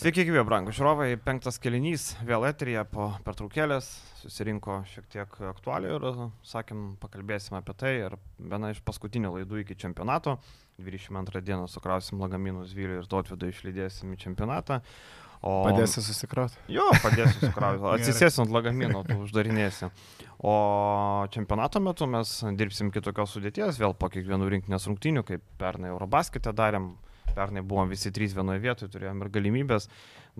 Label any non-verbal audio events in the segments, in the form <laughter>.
Sveiki, gyvi, brangų žiūrovai. Penktas kelinys, vėl eterija po pertraukėlės. Susirinko šiek tiek aktualių ir, sakėm, pakalbėsim apie tai. Ir viena iš paskutinių laidų iki čempionato. 22 dieną sukrausim lagaminus Vilių ir Totvidą išlydėsim į čempionatą. O... Padėsi susikrauti? Jo, padėsiu susikrauti. <laughs> Atsisėsiu ant lagamino, tu <laughs> uždarinėsi. O čempionato metu mes dirbsim kitokios sudėties, vėl po kiekvienų rinkinės rungtynių, kaip pernai Eurobasketė darėm. Pernai buvom visi trys vienoje vietoje, turėjom ir galimybės.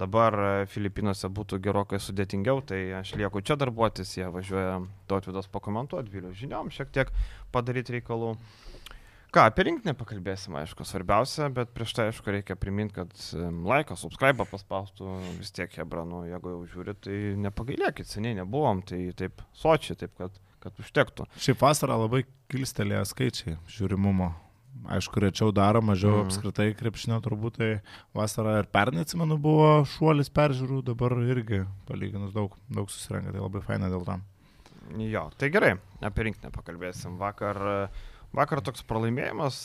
Dabar Filipinuose būtų gerokai sudėtingiau, tai aš lieku čia darbuotis, jie važiuoja Totvidas pakomentuoti, Vilių žiniom, šiek tiek padaryti reikalų. Ką, apie rinkinį pakalbėsim, aišku, svarbiausia, bet prieš tai, aišku, reikia priminti, kad laiką, subscribe paspaustų vis tiek Hebra, nu, jeigu jau žiūrit, tai nepagailėkit, seniai nebuvom, tai taip sočiai, taip kad, kad užtektų. Šiaip vasarą labai kilstelėjo skaičiai žiūrimumo. Aišku, rečiau daro, mažiau mm. apskritai krepšinio turbūt, tai vasarą ir pernai, atsimenu, buvo šuolis peržiūrų, dabar irgi palyginus daug, daug susirenka, tai labai faina dėl tam. Jo, tai gerai, apie rinkinį pakalbėsim. Vakar Vakar toks pralaimėjimas,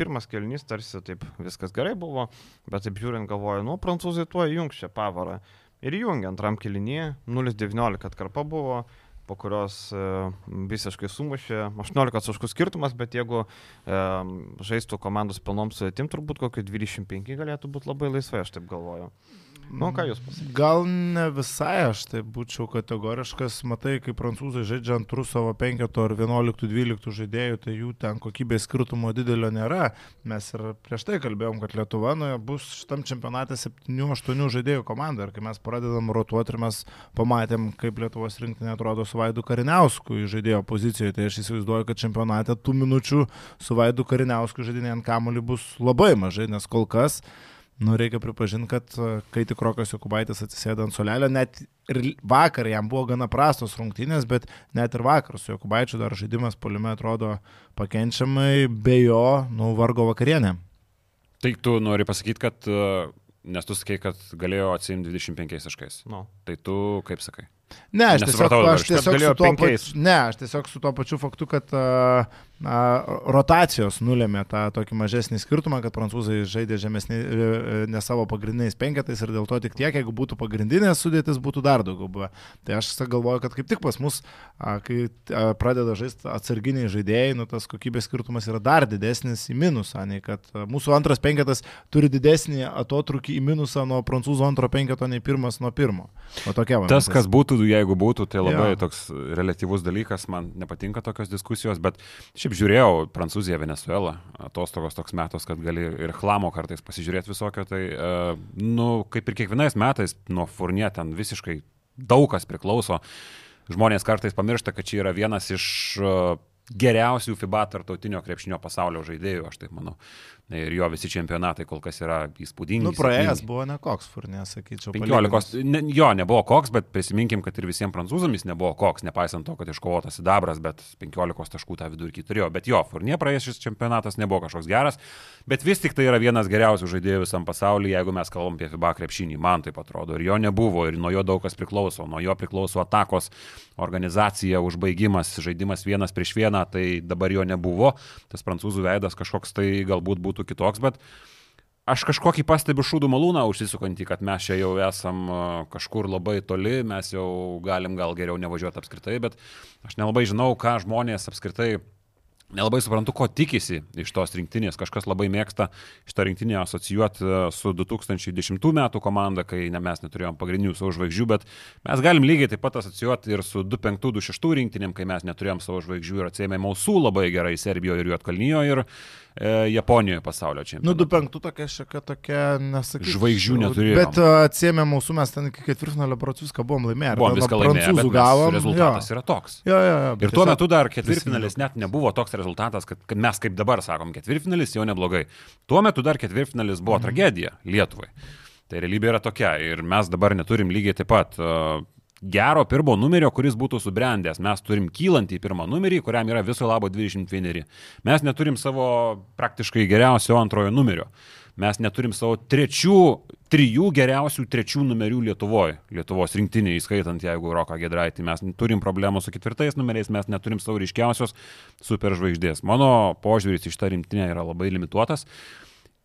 pirmas kelnys tarsi taip viskas gerai buvo, bet taip žiūrint galvoju, nu, prancūzai tuo įjungs čia pavarą. Ir įjungia antram kelnyje, 0-19 atkarpa buvo, po kurios e, visiškai sumušė 18 taškų skirtumas, bet jeigu e, žaistų komandos pilnom sudėtim, turbūt kokie 25 galėtų būti labai laisvai, aš taip galvoju. Nu, ką jūs pasakėte? Gal ne visai aš tai būčiau kategoriškas, matai, kai prancūzai žaidžia antrų savo penketo ar 11-12 žaidėjų, tai jų ten kokybės skirtumo didelio nėra. Mes ir prieš tai kalbėjom, kad Lietuva nu, bus šitam čempionate 7-8 žaidėjų komanda ir kai mes pradedam rotuoti ir mes pamatėm, kaip Lietuvos rinktinė atrodo su Vaidu Kariniausku žaidėjo pozicijoje, tai aš įsivaizduoju, kad čempionate tų minučių su Vaidu Kariniausku žaidinėjant kamuolį bus labai mažai, nes kol kas Nu, reikia pripažinti, kad e, kai tik Rokas Jokubaitis atsisėdo ant solelio, net ir vakar jam buvo gana prastos rungtynės, bet net ir vakar su Jokubaičiu dar žaidimas polime atrodo pakenčiamai, be jo, nu, vargo vakarienė. Tai tu nori pasakyti, kad, e, nes tu sakai, kad galėjo atsimti 25 taškais. No. Tai tu kaip sakai? Ne, aš tiesiog, aš, tiesiog su tuo pačiu, ne, aš tiesiog su tuo pačiu faktu, kad uh, uh, rotacijos nulėmė tą tokį mažesnį skirtumą, kad prancūzai žaidė žemesnį, uh, ne savo pagrindiniais penketais ir dėl to tik tiek, jeigu būtų pagrindinės sudėtis, būtų dar daugiau buvę. Tai aš galvoju, kad kaip tik pas mus, uh, kai uh, pradeda žaisti atsarginiai žaidėjai, nu, tas kokybės skirtumas yra dar didesnis į minusą, nei kad uh, mūsų antras penketas turi didesnį atotrukį į minusą nuo prancūzų antro penketo nei pirmas nuo pirmo. O tokia va. Tas, kas būtų, jeigu būtų, tai labai ja. toks relativus dalykas, man nepatinka tokios diskusijos, bet šiaip žiūrėjau Prancūziją, Venezuelą, atostogos toks metas, kad gali ir chlamo kartais pasižiūrėti visokio, tai, uh, nu, kaip ir kiekvienais metais nuo Furnie ten visiškai daug kas priklauso. Žmonės kartais pamiršta, kad čia yra vienas iš uh, geriausių FIBA tartautinio krepšinio pasaulio žaidėjų, aš taip manau. Ir jo visi čempionatai kol kas yra įspūdingi. Nu, praėjęs buvo ne koks, furnė, sakyčiau. 15, ne, jo, nebuvo koks, bet prisiminkim, kad ir visiems prancūzams nebuvo koks, nepaisant to, kad iškovotas sidabras, bet 15 taškų tą vidurkį turėjo. Bet jo, furnė praėjęs šis čempionatas nebuvo kažkoks geras, bet vis tik tai yra vienas geriausių žaidėjų visam pasaulyje, jeigu mes kalbam apie FIBA krepšinį, man tai atrodo. Ir jo nebuvo, ir nuo jo daug kas priklauso, nuo jo priklauso atakos organizacija, užbaigimas, žaidimas vienas prieš vieną, tai dabar jo nebuvo. Tas prancūzų veidas kažkoks tai galbūt būtų būtų kitoks, bet aš kažkokį pastebiu šūdų malūną užsisukantį, kad mes čia jau esam kažkur labai toli, mes jau galim gal geriau nevažiuoti apskritai, bet aš nelabai žinau, ką žmonės apskritai Nelabai suprantu, ko tikisi iš tos rinktinės. Kažkas labai mėgsta šitą rinktinę asocijuoti su 2010 metų komanda, kai ne, mes neturėjom pagrindinių savo žvaigždžių, bet mes galim lygiai taip pat asocijuoti ir su 25-26 rinktinėm, kai mes neturėjom savo žvaigždžių ir atsėmėme Mausų labai gerai Serbijoje ir Juotkalnyje ir e, Japonijoje pasaulio čempionate. Nu, 25 tokia šiek tokia, nesakyčiau. Žvaigždžių neturėjome. Bet uh, atsiemė mūsų, mes ten iki ketvirtfinalio viską buvom laimėję. Buvom viską laimėję. Gavom, rezultatas jo. yra toks. Jo, jo, jo, ir tuo metu dar ketvirtfinalis net nebuvo toks rezultatas, kad, kad mes kaip dabar sakom, ketvirtfinalis jau neblogai. Tuo metu dar ketvirtfinalis buvo mhm. tragedija Lietuvai. Tai realybė yra tokia ir mes dabar neturim lygiai taip pat uh, gero pirmo numerio, kuris būtų subrendęs. Mes turim kylantį pirmą numerį, kuriam yra viso labo 21. Mes neturim savo praktiškai geriausio antrojo numerio. Mes neturim savo trečių, trijų geriausių trečių numerių Lietuvoje, Lietuvos rinktinė, įskaitant jeigu Roką Gedraitį. Mes turim problemų su ketvirtais numeriais, mes neturim savo ryškiausios superžvaigždės. Mano požiūris į šitą rinktinę yra labai limituotas.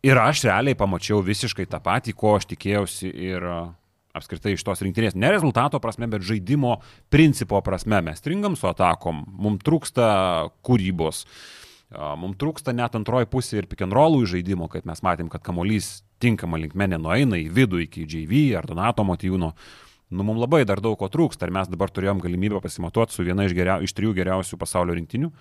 Ir aš realiai pamačiau visiškai tą patį, ko aš tikėjausi ir apskritai iš tos rinktinės. Ne rezultato prasme, bet žaidimo principo prasme. Mes stringam su atakom, mums trūksta kūrybos. Mums trūksta net antroji pusė ir pikenrolų žaidimo, kaip mes matėm, kad kamolys tinkama linkme nenueina į vidų iki JV ar Donato Motyvūno. Nu, mums labai dar daug ko trūksta ir mes dabar turėjom galimybę pasimatuoti su viena iš, geriau, iš trijų geriausių pasaulio rinktinių.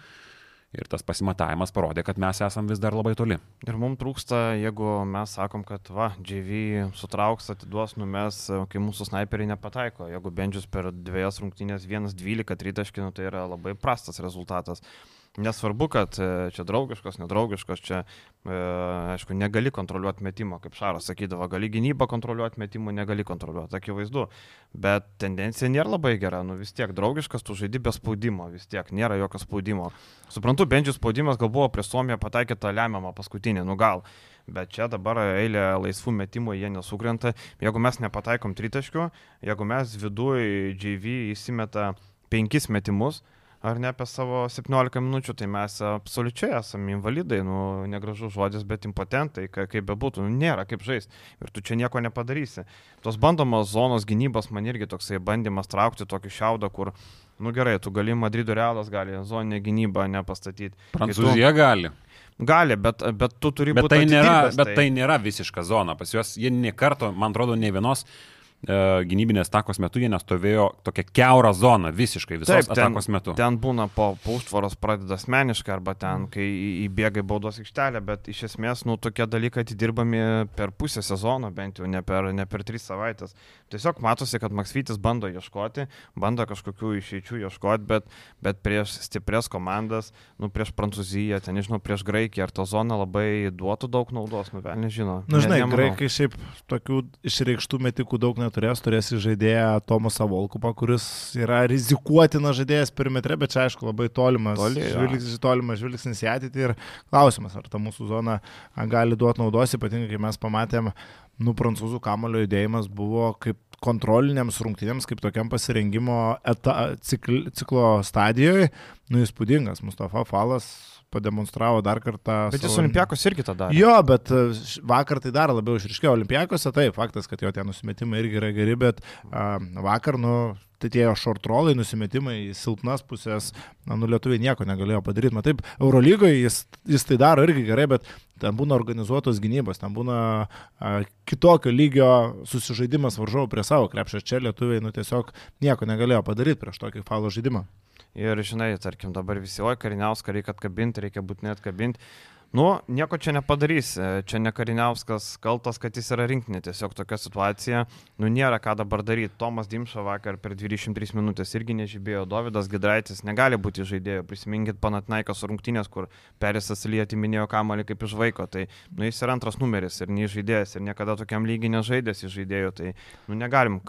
Ir tas pasimatavimas parodė, kad mes esam vis dar labai toli. Ir mums trūksta, jeigu mes sakom, kad va, JV sutrauks, atiduos, numes, kai mūsų snaiperiai nepataiko. Jeigu Bendžius per dviejas rungtynės 1-12 tritaškinų, tai yra labai prastas rezultatas. Nesvarbu, kad e, čia draugiškos, nedraugiškos, čia, e, aišku, negali kontroliuoti metimo, kaip Šaras sakydavo, gali gynybą kontroliuoti, metimų negali kontroliuoti, akivaizdu. Bet tendencija nėra labai gera, nu vis tiek draugiškas, tu žaidži be spaudimo, vis tiek nėra jokio spaudimo. Suprantu, bendžių spaudimas gal buvo prie Suomiją pataikyta lemiamą paskutinį, nu gal. Bet čia dabar eilė laisvų metimų, jie nesukrenta. Jeigu mes nepataikom tritaškių, jeigu mes viduje JV įsimeta penkis metimus, ar ne apie savo 17 minučių, tai mes absoliučiai esame invalidai, nu, negražus žodis, bet impotentai, kaip bebūtų, nu, nėra kaip žaisti ir tu čia nieko nepadarysi. Tos bandomos zonos gynybos man irgi toksai bandymas traukti tokį šiaudą, kur, nu gerai, tu gali Madrido realas, gali zoninę gynybą nepastatyti. Prancūzija tu... gali. Gali, bet, bet tu turi būti. Bet, tai nėra, bet tai. tai nėra visiška zona. Pas juos jie nie karto, man atrodo, ne vienos gynybinės atakos metu jie nestovėjo tokia keura zona visiškai visos Taip, ten, atakos metu. Ten būna po, užtvaros pradeda asmeniškai arba ten, kai įbėga į baudos aikštelę, bet iš esmės, nu, tokie dalykai atidirbami per pusę sezono, bent jau ne per, ne per tris savaitės. Tiesiog matosi, kad Maksvytis bando ieškoti, bando kažkokių išeičių ieškoti, bet, bet prieš stiprias komandas, nu, prieš Prancūziją, ten, nežinau, prieš Graikiją, ar ta zona labai duotų daug naudos, nu, vėl nežinau. Na, nu, žinai, ne, graikai šiaip tokių išreikštų metikų daug net neturės, turės žaidėją Tomasą Volkupą, kuris yra rizikuotinas žaidėjas perimetre, bet čia aišku labai tolimas, Toli, žvilgsnis, tolimas žvilgsnis į ateitį ir klausimas, ar ta mūsų zona gali duoti naudos, ypatingai kai mes pamatėm, nu, prancūzų kamulio judėjimas buvo kaip kontroliniams rungtynėms, kaip tokiam pasirengimo eta, cikl, ciklo stadijoje, nu, įspūdingas. Mustafa Falas pademonstravo dar kartą. Bet jis savo... Olimpiakos irgi tada. Jo, bet e, vakar tai dar labiau išriškėjo Olimpiakose, taip, faktas, kad jo tie nusimetimai irgi yra geri, bet uh, vakar, nu, tai tie šortrolai, nusimetimai silpnas pusės, na, nu, lietuviai nieko negalėjo padaryti. Matai, Eurolygoje jis, jis tai daro irgi gerai, bet ten būna organizuotos gynybos, ten būna a, kitokio lygio susižaidimas varžovų prie savo krepšio. Čia lietuviai, nu, tiesiog nieko negalėjo padaryti prieš tokį falo žaidimą. Ir žinai, tarkim, dabar visi, oi, kariniauską reikia atkabinti, reikia būtinai atkabinti. Nu, nieko čia nepadarys. Čia ne Kariniauskas kaltas, kad jis yra rinkinė. Tiesiog tokia situacija. Nu, nėra ką dabar daryti. Tomas Dimša vakar per 23 minutės irgi nežibėjo. Davidas Gidraitis negali būti žaidėjų. Prisiminkit Panatnaikas rungtynės, kur Perisas Lietį minėjo kamalį kaip iš vaiko. Tai, nu, jis yra antras numeris ir nežaidėjas. Ir niekada tokiam lygiai nežaidęs iš žaidėjų. Tai, nu, negalim.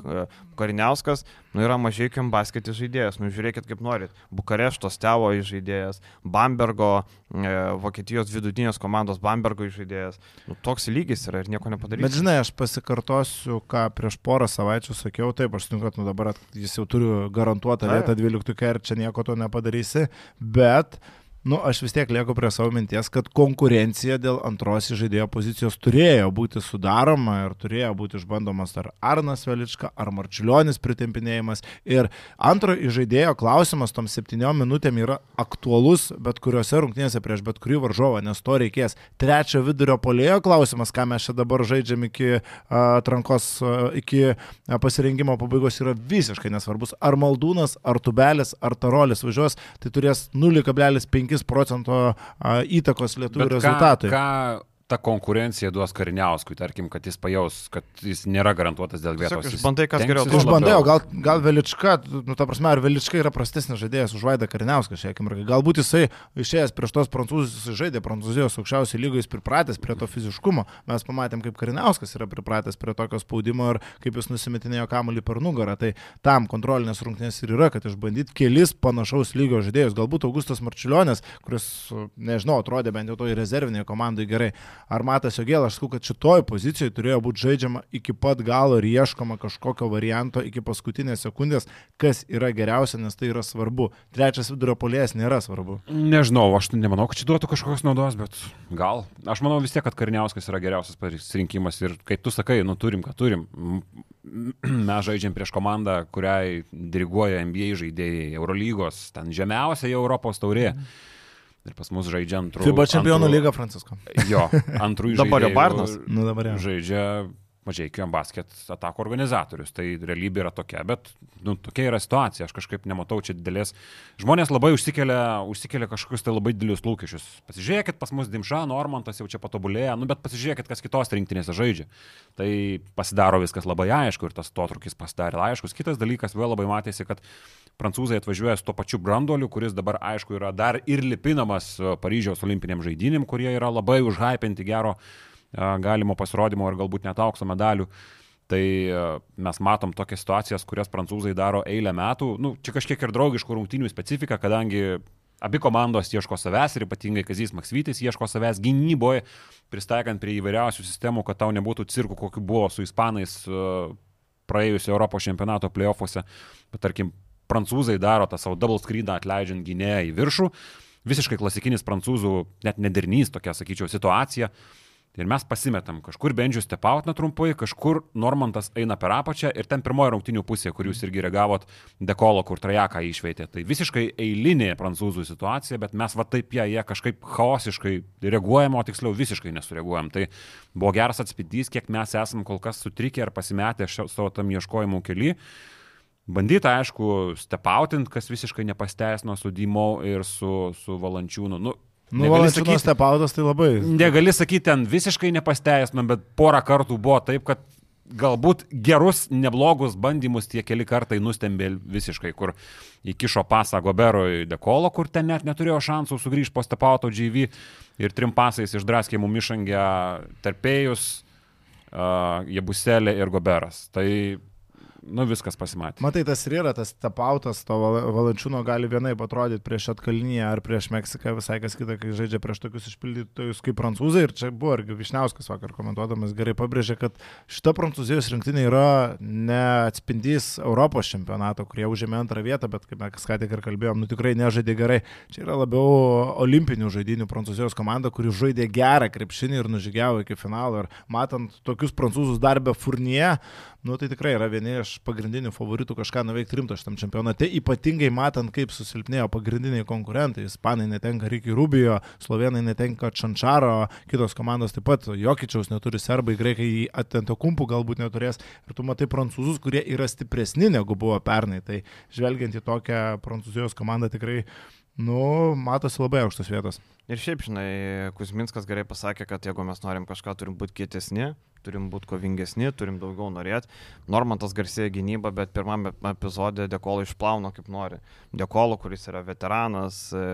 Kariniauskas, nu, yra mažai kiam basketis žaidėjas. Nu, žiūrėkit kaip norit. Bukarešto Stevo žaidėjas. Bambergo, e, Vokietijos vidų vidutinės komandos Bambergo žaidėjas. Nu, toks lygis yra ir nieko nepadarysi. Bet žinai, aš pasikartosiu, ką prieš porą savaičių sakiau, taip, aš sutinku, kad nu, dabar jis jau turi garantuotą vietą 12 ir čia nieko to nepadarysi, bet uh, Nu, aš vis tiek lieku prie savo minties, kad konkurencija dėl antros žaidėjo pozicijos turėjo būti sudaroma ir turėjo būti išbandomas ar Arnas Velička, ar Marčiulionis pritempinėjimas. Ir antro žaidėjo klausimas tom septyniom minutėm yra aktualus bet kuriuose rungtynėse prieš bet kurį varžovą, nes to reikės. Trečio vidurio polėjo klausimas, ką mes čia dabar žaidžiam iki atrankos, iki pasirengimo pabaigos yra visiškai nesvarbus. Ar Maldūnas, ar Tubelis, ar Tarolis važiuos, tai turės 0,5 5 procento įtakos lietuvių rezultatui. Ką, ką ta konkurencija duos kariniauskui, tarkim, kad jis pajaus, kad jis nėra garantuotas dėl vietos. Išbandai, kas geriau. Išbandai, gal, gal Velička, nu ta prasme, ar Velička yra prastesnis žaidėjas už Vaidą Kariniauską šią akimirką. Galbūt jisai išėjęs prieš tos prancūzus, jisai žaidė prancūzijos aukščiausiai lygoje, jis pripratęs prie to fiziškumo. Mes pamatėm, kaip Kariniauskas yra pripratęs prie tokio spaudimo ir kaip jis nusimetinėjo kamuolį per nugarą. Tai tam kontrolinės rungtynės ir yra, kad išbandyti kelis panašaus lygio žaidėjus. Galbūt Augustas Marčiulionis, kuris, nežinau, atrodė bent jau toj rezervinėje komandai gerai ar Matas Jogėl, aš sakau, kad šitoj pozicijoje turėjo būti žaidžiama iki pat galo ir ieškoma kažkokio varianto iki paskutinės sekundės, kas yra geriausia, nes tai yra svarbu. Trečias vidurio polės nėra svarbu. Nežinau, aš nemanau, kad čia duotų kažkokios naudos, bet gal. Aš manau vis tiek, kad Karniauskas yra geriausias pasirinkimas ir kaip tu sakai, nu turim, ką turim. <clears throat> Mes žaidžiam prieš komandą, kuriai diriguoja NBA žaidėjai, Eurolygos, ten žemiausia Europos taurė. Mm. Ir pas mus žaidžia antrų. FIBA čempionų lyga, Francisko. Jo, antrųjų žaidėjų. Dabar jau Barnas. Nu, dabar jau. Žaidžia mažai kiam basket atako organizatorius. Tai realybė yra tokia, bet nu, tokia yra situacija. Aš kažkaip nematau čia didelės. Žmonės labai užsikelia, užsikelia kažkokius tai labai didelius lūkesčius. Pasižiūrėkit, pas mus Dimša, Normantas jau čia patobulėja, nu, bet pasižiūrėkit, kas kitos rinktinėse žaidžia. Tai pasidaro viskas labai aišku ir tas totrukis pasidarė aiškus. Kitas dalykas, vėl labai matėsi, kad prancūzai atvažiuoja su to pačiu branduoliu, kuris dabar aišku yra dar ir lipinamas Paryžiaus olimpiniam žaidynėm, kurie yra labai užhypinti gero galimo pasirodymo ir galbūt net aukso medalių. Tai mes matom tokias situacijas, kurias prancūzai daro eilę metų. Nu, čia kažkiek ir draugiškų rungtynių specifika, kadangi abi komandos ieško savęs ir ypatingai Kazys Maksvytis ieško savęs gynyboje, pristaikant prie įvairiausių sistemų, kad tau nebūtų cirkų, kokiu buvo su ispanais praėjusio Europos čempionato playoffuose. Bet tarkim, prancūzai daro tą savo double screeną atleidžiant gynėją į viršų. Visiškai klasikinis prancūzų, net nedernys tokia, sakyčiau, situacija. Ir mes pasimetam, kažkur Bendžius stepautina trumpai, kažkur Normantas eina per apačią ir ten pirmoji rungtinių pusė, kur jūs irgi reagavot, dekolo, kur trajeką išveitė. Tai visiškai eilinė prancūzų situacija, bet mes va taip ją, jie kažkaip chaosiškai reaguojam, o tiksliau visiškai nesureaguojam. Tai buvo geras atspindys, kiek mes esam kol kas sutrikę ir pasimetę savo tam ieškojimų keli. Bandyta, aišku, stepautint, kas visiškai nepasteisino su Dymo ir su, su Valančiūnu. Nu, Nu, Valančiūnas stepautas tai labai. Negali sakyti, ten visiškai nepasteisino, bet porą kartų buvo taip, kad galbūt gerus, neblogus bandymus tie keli kartai nustembė visiškai, kur įkišo pasą Goberoj Dekolo, kur ten net neturėjo šansų sugrįžti po stepauto GV ir trim pasais išdraskė mum išangę tarpėjus, uh, Jebuselė ir Goberas. Tai nu viskas pasimatė. Matai, tas ir yra, tas tapautas to valančiūno gali vienai atrodyti prieš Atkalnyje ar prieš Meksiką, visai kas kita, kai žaidžia prieš tokius išpildytojus kaip prancūzai. Ir čia buvo ir Višniauskas vakar komentuodamas gerai pabrėžė, kad šita prancūzijos rinktinė yra neatspindys Europos čempionato, kurie užėmė antrą vietą, bet kaip mes ką tik ir kalbėjom, nu tikrai nežaidė gerai. Čia yra labiau olimpinių žaidinių prancūzijos komanda, kuri žaidė gerą krepšinį ir nužygiavo iki finalo. Ir matant tokius prancūzus darbę Furnie, nu tai tikrai yra vieni iš pagrindinių favoritų kažką nuveikti rimto šitam čempionate, ypatingai matant, kaip susilpnėjo pagrindiniai konkurentai. Ispanai netenka Ricky Rubio, Slovenai netenka Čančaro, kitos komandos taip pat, Jokičiaus neturi serbai, graikai atento kumpų galbūt neturės. Ir tu matai prancūzus, kurie yra stipresni negu buvo pernai. Tai žvelgiant į tokią prancūzijos komandą tikrai Nu, matosi labai aukštos vietos. Ir šiaip, žinai, Kuzminskas gerai pasakė, kad jeigu mes norim kažką, turim būti kietesni, turim būti kovingesni, turim daugiau norėti. Normantas garsėja gynybą, bet pirmame epizode Dekolo išplauno kaip nori. Dekolo, kuris yra veteranas, e,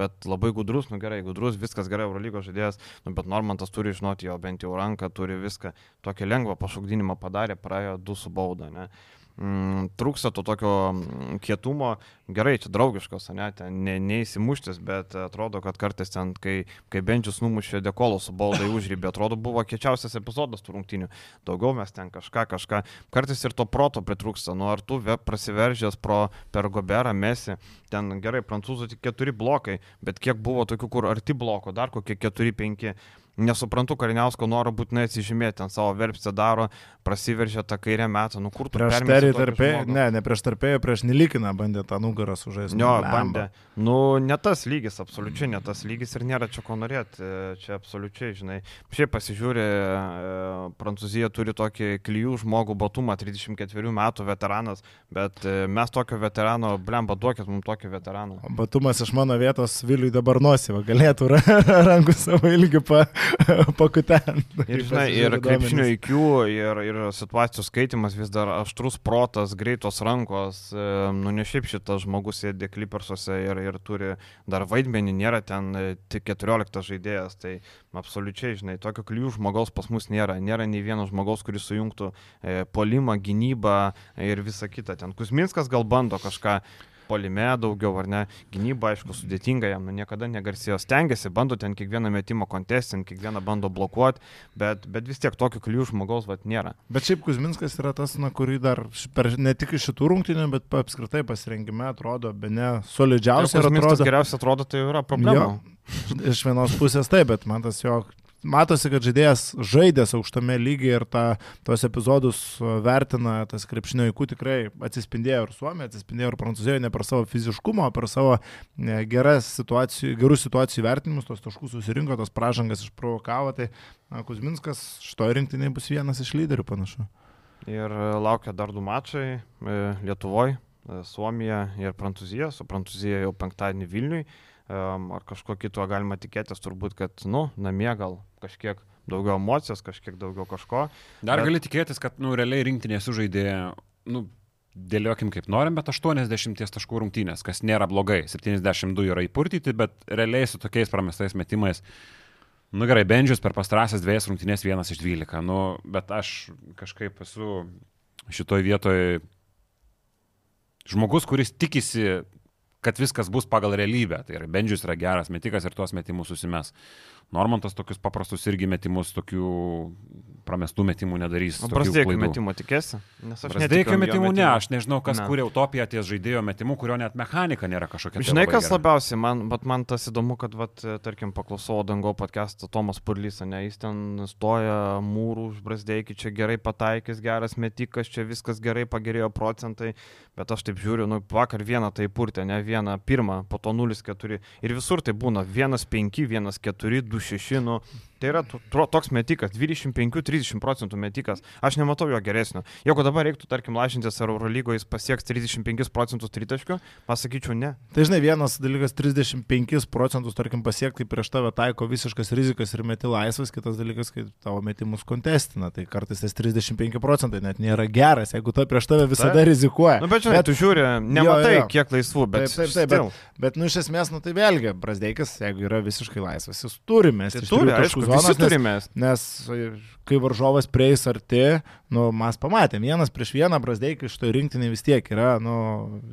bet labai gudrus, nu gerai, gudrus, viskas gerai, Eurolygos žaidėjas, nu, bet Normantas turi žinoti jo bent jau ranką, turi viską. Tokį lengvą pašokdinimą padarė, praėjo du su bauda. Ne? Mm, trūksta to tokio mm, kietumo, gerai, čia draugiškos, ne, ten ne, neįsimuštis, bet atrodo, kad kartais ten, kai, kai Benčius numušė dekolų su baudai užrybė, atrodo, buvo kiečiausias epizodas tų rungtinių. Daugiau mes ten kažką, kažką, kartais ir to proto pritrūksta, nu ar tu prasiveržęs pro per goberą mesi, ten gerai, prancūzų tik keturi blokai, bet kiek buvo tokių, kur arti bloko, dar kokie keturi, penki nesuprantu Kariniausko noro būtinai atsižymėti, ant savo verpstę daro, prasiveržia tą kairę metą, nu kur tu prieš terį tarpėją, ne, ne prieš tarpėją, prieš Nilikiną bandė tą nugarą sužaisti. Jo, bandė. Nu, ne tas lygis, absoliučiai ne tas lygis ir nėra čia ko norėti, čia absoliučiai, žinai. Šiaip pasižiūrė, e, Prancūzija turi tokį klyjų žmogų batumą, 34 metų veteranas, bet e, mes tokio veterano, blemba, duokit mums tokį veteraną. Batumas iš mano vietos Viliui dabar nuosivą, galėtų <laughs> rankų savo ilgį pa, <laughs> pakuten. Ir, žinai, ir krepšinio IQ, ir, ir situacijų skaitimas vis dar aštrus protas, greitos rankos. Nu, ne šiaip šitas žmogus sėdė klipersuose ir, ir turi dar vaidmenį, nėra ten e, tik 14 žaidėjas. Tai absoliučiai, žinai, tokio kliū žmogaus pas mus nėra. Nėra nei vieno žmogaus, kuris sujungtų e, polimą, gynybą ir visą kitą. Ten Kusminskas gal bando kažką polime daugiau, ar ne, gynyba, aišku, sudėtinga jam, nu, niekada negarsėjo, stengiasi, bando ten kiekvieną metimą kontestinti, kiekvieną bando blokuoti, bet, bet vis tiek tokių kliūčių žmogaus vat nėra. Bet šiaip Kuzminskas yra tas, na, kurį dar per, ne tik iš šitų rungtynių, bet apskritai pasirengime atrodo, be ne solidžiausiai. Ir atrodo, geriausiai atrodo, tai yra problema. Jo, iš vienos pusės taip, bet man tas jo matosi, kad žaidėjas žaidęs aukštame lygyje ir ta, tos epizodus vertina, tas krepšinio įkų tikrai atsispindėjo ir Suomijoje, atsispindėjo ir Prancūzijoje ne per savo fiziškumą, o per savo situacijų, gerų situacijų vertinimus, tos taškus susirinko, tos pražangas išprovokavo, tai Kuzminskas šitoje rinktinėje bus vienas iš lyderių panašu. Ir laukia dar du mačai e, Lietuvoje, Suomija ir Prancūzija, su Prancūzija jau penktadienį Vilniui ar kažko kito galima tikėtis, turbūt, kad, nu, namie gal kažkiek daugiau emocijos, kažkiek daugiau kažko. Dar bet... gali tikėtis, kad, nu, realiai rinktinė sužaidė, nu, dėliokim kaip norim, bet 80 taškų rungtynės, kas nėra blogai. 72 yra įpurtyti, bet realiai su tokiais pramestais metimais, nu gerai, Bendžius per pastarąsias dviejas rungtynės vienas iš 12, nu, bet aš kažkaip esu šitoj vietoje žmogus, kuris tikisi kad viskas bus pagal realybę. Tai yra, Bendžius yra geras metikas ir tuos metimus susimes. Normantas tokius paprastus irgi metimus, tokių pramestų metimų nedarys. Prasidėkio metimo tikėsi? Prasidėkio metimų ne, aš nežinau, kas ne. kūrė utopiją ties žaidėjo metimų, kurio net mechanika nėra kažkokia. Žinai, kas gera. labiausiai, man, bet man tas įdomu, kad, vat, tarkim, paklausau Dango podcast'ą Tomas Purlys, ne, jis ten stoja mūrų Brasdeikį, čia gerai pataikys, geras metikas, čia viskas gerai, pagerėjo procentai, bet aš taip žiūriu, nu, vakar vieną tai purtė, ne vieną, pirmą, po to 0-4 ir visur tai būna 1-5, 1-4, 2 2-6, nu, Tai yra toks metikas, 25-30 procentų metikas. Aš nematau jo geresnio. Jeigu dabar reiktų, tarkim, lažintis, ar Eurolygoje jis pasieks 35 procentus tritaškių, pasakyčiau ne. Tai žinai, vienas dalykas 35 procentus, tarkim, pasiekti prieš tave taiko visiškas rizikas ir meti laisvas, kitas dalykas, kai tavo metimus kontestina. Tai kartais tas 35 procentai net nėra geras, jeigu to prieš tave visada taip. rizikuoja. Na, nu, bet žinai, bet, tu žiūri, nematai, jo, jo. kiek laisvų, bet... Taip, taip, taip. Bet, bet, nu, iš esmės, nu, tai vėlgi, Brasdeikas, jeigu yra visiškai laisvas, jis turi mesti. Tai turi, aišku, zonas, visi turime. Nes, nes kai varžovas prieis arti, nu, mes pamatėm, vienas prieš vieną Brasdeikai iš to rinktinį vis tiek yra nu,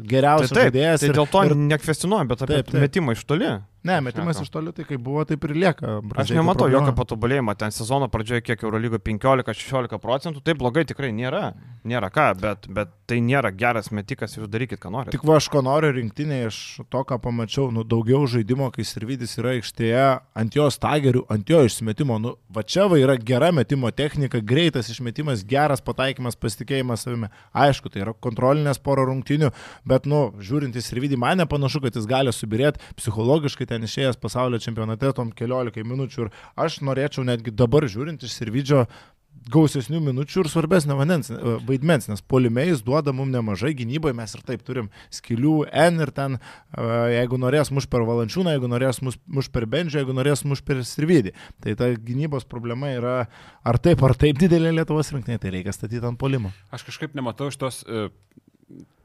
geriausias tai taip, žaidėjas. Tai ir, dėl to ir, nekvestionuoju, bet apie taip, taip. metimą iš toli. Ne, metimas iš tolių tai kaip buvo, taip ir lieka. Aš nematau jokio patobulėjimo. Ten sezono pradžioje kiek Eurolygo 15-16 procentų. Tai blogai tikrai nėra. Nėra ką, bet, bet tai nėra geras metikas ir darykit, ką norite. Tik va, aš ko noriu rinktinėje iš to, ką pamačiau, nu daugiau žaidimo, kai Sirvidis yra aikštėje, ant jo stagerių, ant jo išsimetimo. Nu, va čia va yra gera metimo technika, greitas išmetimas, geras pataikymas, pasitikėjimas savimi. Aišku, tai yra kontrolinės poro rungtinių, bet, nu, žiūrint į Sirvidį, man nepanašu, kad jis gali subirėti psichologiškai ten išėjęs pasaulio čempionate tom keliolikai minučių ir aš norėčiau netgi dabar žiūrint iš Sirvidžio gausesnių minučių ir svarbesnio vandens, e, vaidmens, nes polimėjais duoda mums nemažai gynyboje, mes ir taip turim skilių N ir ten, e, jeigu norės muš per valančiūną, jeigu norės muš per bendžią, jeigu norės muš per sirvidį. Tai ta gynybos problema yra ar taip, ar taip didelė Lietuvos rinktinė, tai reikia statyti ant polimo. Aš kažkaip nematau iš tos uh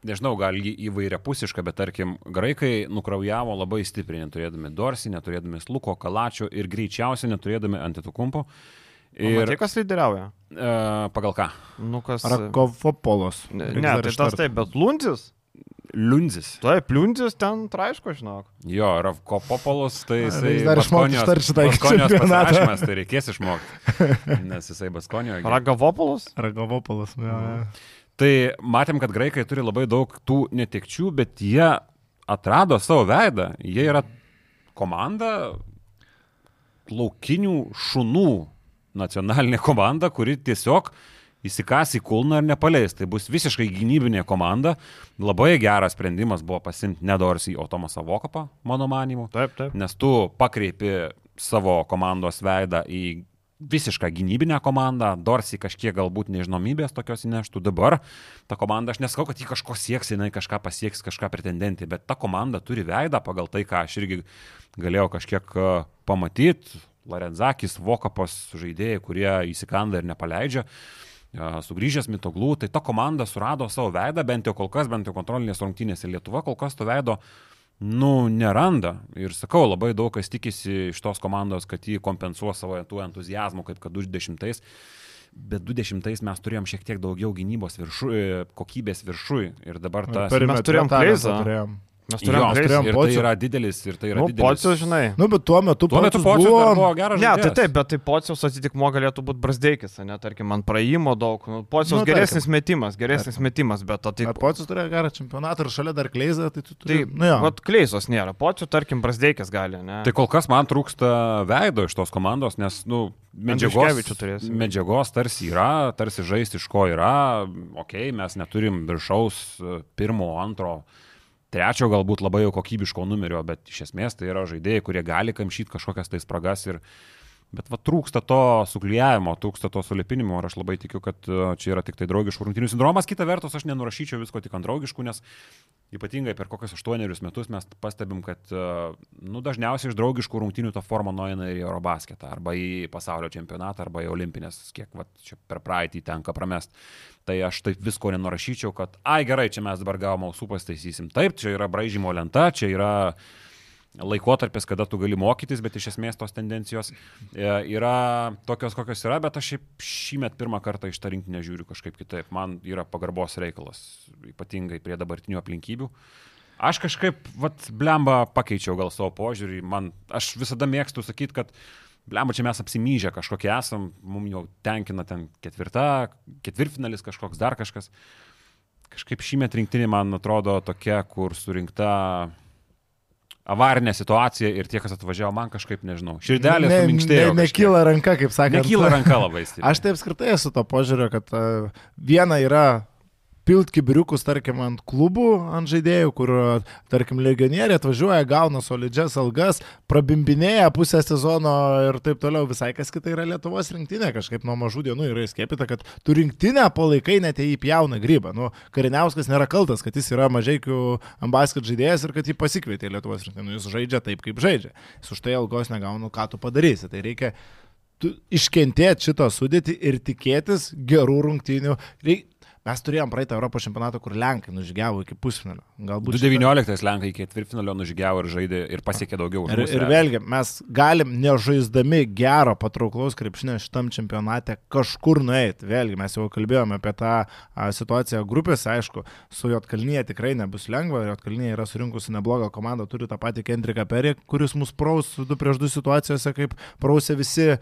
nežinau, gal įvairia pusiška, bet tarkim, graikai nukraujavo labai stipriai, neturėdami Dorsi, neturėdami Sluko, Kalačio ir greičiausiai neturėdami Antitukumpo. Ir matai, kas lyderiauja? E, pagal ką? Nu, kas... Rakovopolos. Ne, ne tai tas taip, bet Lundis. Liundzis. Taip, Liundzis ten traiško, žinok. Jo, Ravkopopolos, tai jisai... Jis dar išmokė ištarti šitą Baskonijos pasirašymas, tai reikės išmokti. Nes jisai Baskonijoje. <laughs> Ragavopolos? Ragavopolos, jo. Mhm. Tai matėm, kad graikai turi labai daug tų netikčių, bet jie atrado savo veidą. Jie yra komanda laukinių šunų nacionalinė komanda, kuri tiesiog įsikas į kulną ir nepaleis. Tai bus visiškai gynybinė komanda. Labai geras sprendimas buvo pasimti Nedorsį, o Tomasą Vokapą, mano manimu. Taip, taip. Nes tu pakreipi savo komandos veidą į visišką gynybinę komandą, Dorsi kažkiek galbūt nežinomybės tokios įneštų. Dabar ta komanda, aš nesakau, kad ji kažko sieks, jinai kažką pasieks, kažką pretendentį, bet ta komanda turi veidą pagal tai, ką aš irgi galėjau kažkiek e, pamatyti. Lorenzakis, Vokapas žaidėjai, kurie įsikanda ir nepaleidžia. E, sugrįžęs Mitoglų, tai ta komanda surado savo veidą, bent jau kol kas, bent jau kontrolinės rungtynėse Lietuva kol kas to veido nu, neranda. Ir sakau, labai daug kas tikisi iš tos komandos, kad jį kompensuos savo tų entuzijazmų, kaip kad 20. bet 20 mes turėjom šiek tiek daugiau gynybos viršui, kokybės viršui ir dabar tas... Perimetre turėjom talentą Kleizą. turėjom. Mes Jo, turėjom ir tai Pocių. yra didelis, ir tai yra Nu, didelis. pocius, žinai. Nu, bet tuo metu Tuo metu Pocius pocius buvo... buvo geras Ne, tai žaidėjas. taip, bet tai pociaus atitikmo galėtų būti brasdeikis, ne, tarkim, man praėjimo daug. Nu, pociaus Nu, nu, tarkim. geresnis metimas, geresnis metimas, bet tai... Bet Pocius turėjo gerą čempionatą ir šalia dar Kleizą, tai tu turi... Tai, nu jo. vat kleisos nėra, pocių, tarkim, brasdeikis gali, ne? Tai kol kas man trūksta veido iš tos komandos, nes, nu, medžiagos, medžiagos tarsi yra, tarsi žaisti iš ko yra, okei, okay, mes neturim viršaus e, pirmo, antro, trečio galbūt labai jau kokybiško numerio, bet iš esmės tai yra žaidėjai, kurie gali kamšyti kažkokias tai spragas ir Bet va trūksta to suklyjavimo, trūksta to sulipinimo ir aš labai tikiu, kad e, čia yra tik tai draugiškų rungtynių sindromas. Kita vertus, aš nenurašyčiau visko tik ant draugiškų, nes ypatingai per kokius aštuonerius metus mes pastebim, kad e, nu, dažniausiai iš draugiškų rungtynių ta forma nueina į Eurobasketą, arba į pasaulio čempionatą, arba į olimpinės, kiek va, čia per praeitį tenka pramest. Tai aš taip visko nenurašyčiau, kad, ai gerai, čia mes dabar gavom ausų pastaisysim. Taip, čia yra braižymo lenta, čia yra laikotarpis, kada tu gali mokytis, bet iš esmės tos tendencijos e, yra tokios, kokios yra, bet aš šiaip šįmet pirmą kartą iš tą rinkinį žiūriu kažkaip kitaip. Man yra pagarbos reikalas, ypatingai prie dabartinių aplinkybių. Aš kažkaip, vat, blemba, pakeičiau gal savo požiūrį. Man, aš visada mėgstu sakyti, kad blemba, čia mes apsimyžę kažkokie esam, mums jau tenkina ten ketvirta, ketvirtfinalis kažkoks, dar kažkas. Kažkaip šįmet rinktinė man atrodo tokia, kur surinkta avarinė situacija ir tie, kas atvažiavo, man kažkaip nežinau. Širdelė ne, suminkštėjo. ne, nekyla ranka, kaip sakė. Nekyla ranka <laughs> labai stipriai. Aš tai apskritai esu to požiūrio, kad uh, viena yra pilt kibiriukus, tarkim, ant klubų, ant žaidėjų, kur, tarkim, legionieriai atvažiuoja, gauna solidžias algas, prabimbinėja pusę sezono ir taip toliau. Visai kas kita yra Lietuvos rinktinė, kažkaip nuo mažų dienų yra įskėpita, kad tu rinktinę palaikai net į pjauną grybą. Nu, Kariniauskas nėra kaltas, kad jis yra mažiekių ambasket žaidėjas ir kad jį pasikvietė Lietuvos rinktinę. Nu, Jis žaidžia taip, kaip žaidžia. Jis už tai algos negauna, ką tu padarysi. Tai reikia iškentėti šitą sudėtį ir tikėtis gerų rungtynių. Reik... Mes turėjom praeitą Europos čempionatą, kur Lenkai nužygiavo iki pusfinalio. Galbūt šitą- 2019 Lenkai iki ketvirtfinalio nužygiavo ir žaidė ir pasiekė daugiau. Ir, ir vėlgi, mes galim nežaisdami gero, patrauklaus krepšinio šitam čempionate kažkur nueiti. Vėlgi, mes jau kalbėjome apie tą a, situaciją grupėse, aišku, su Jotkalnyje tikrai nebus lengva, Jotkalnyje yra surinkusi neblogą komandą, turi tą patį Kendriką Perį, kuris mus praus 2 prieš 2 situacijose, kaip prausė visi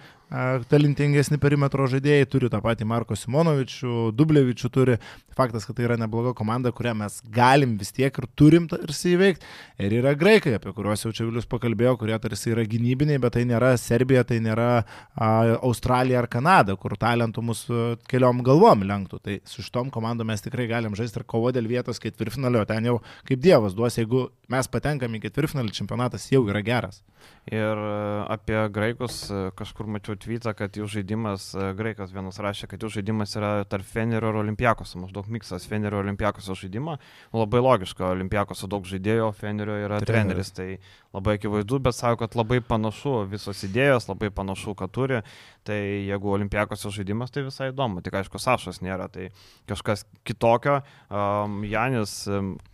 talentingesni perimetro žaidėjai, turi tą patį Marko Simonovičių, Dublevičių turi. Faktas, kad tai yra nebloga komanda, kurią mes galim vis tiek ir turim tarsi įveikti. Ir yra graikai, apie kuriuos jau čia Vilius pakalbėjo, kurie tarsi yra gynybiniai, bet tai nėra Serbija, tai nėra a, Australija ar Kanada, kur talentų mūsų keliom galvom lenktų. Tai su šitom komandom mes tikrai galim žaisti ir kovo dėl vietos ketvirtfinalio. Ten jau kaip Dievas duos, jeigu mes patenkam į ketvirtfinalį, čempionatas jau yra geras. Ir e, apie graikus e, kažkur mačiau tvytą, kad jų žaidimas, e, graikas vienas rašė, kad jų žaidimas yra tarp Fenerio ir Olimpiakos, maždaug miksas Fenerio ir Olimpiakos žaidimo. Labai logiška, Olimpiakos daug žaidėjo, Fenerio yra Treneris. treneris, tai labai akivaizdu, bet sako, kad labai panašu visos idėjos, labai panašu, kad turi. Tai jeigu Olimpiakos žaidimas, tai visai įdomu. Tik aišku, Sašas nėra, tai kažkas kitokio. Um, Janis,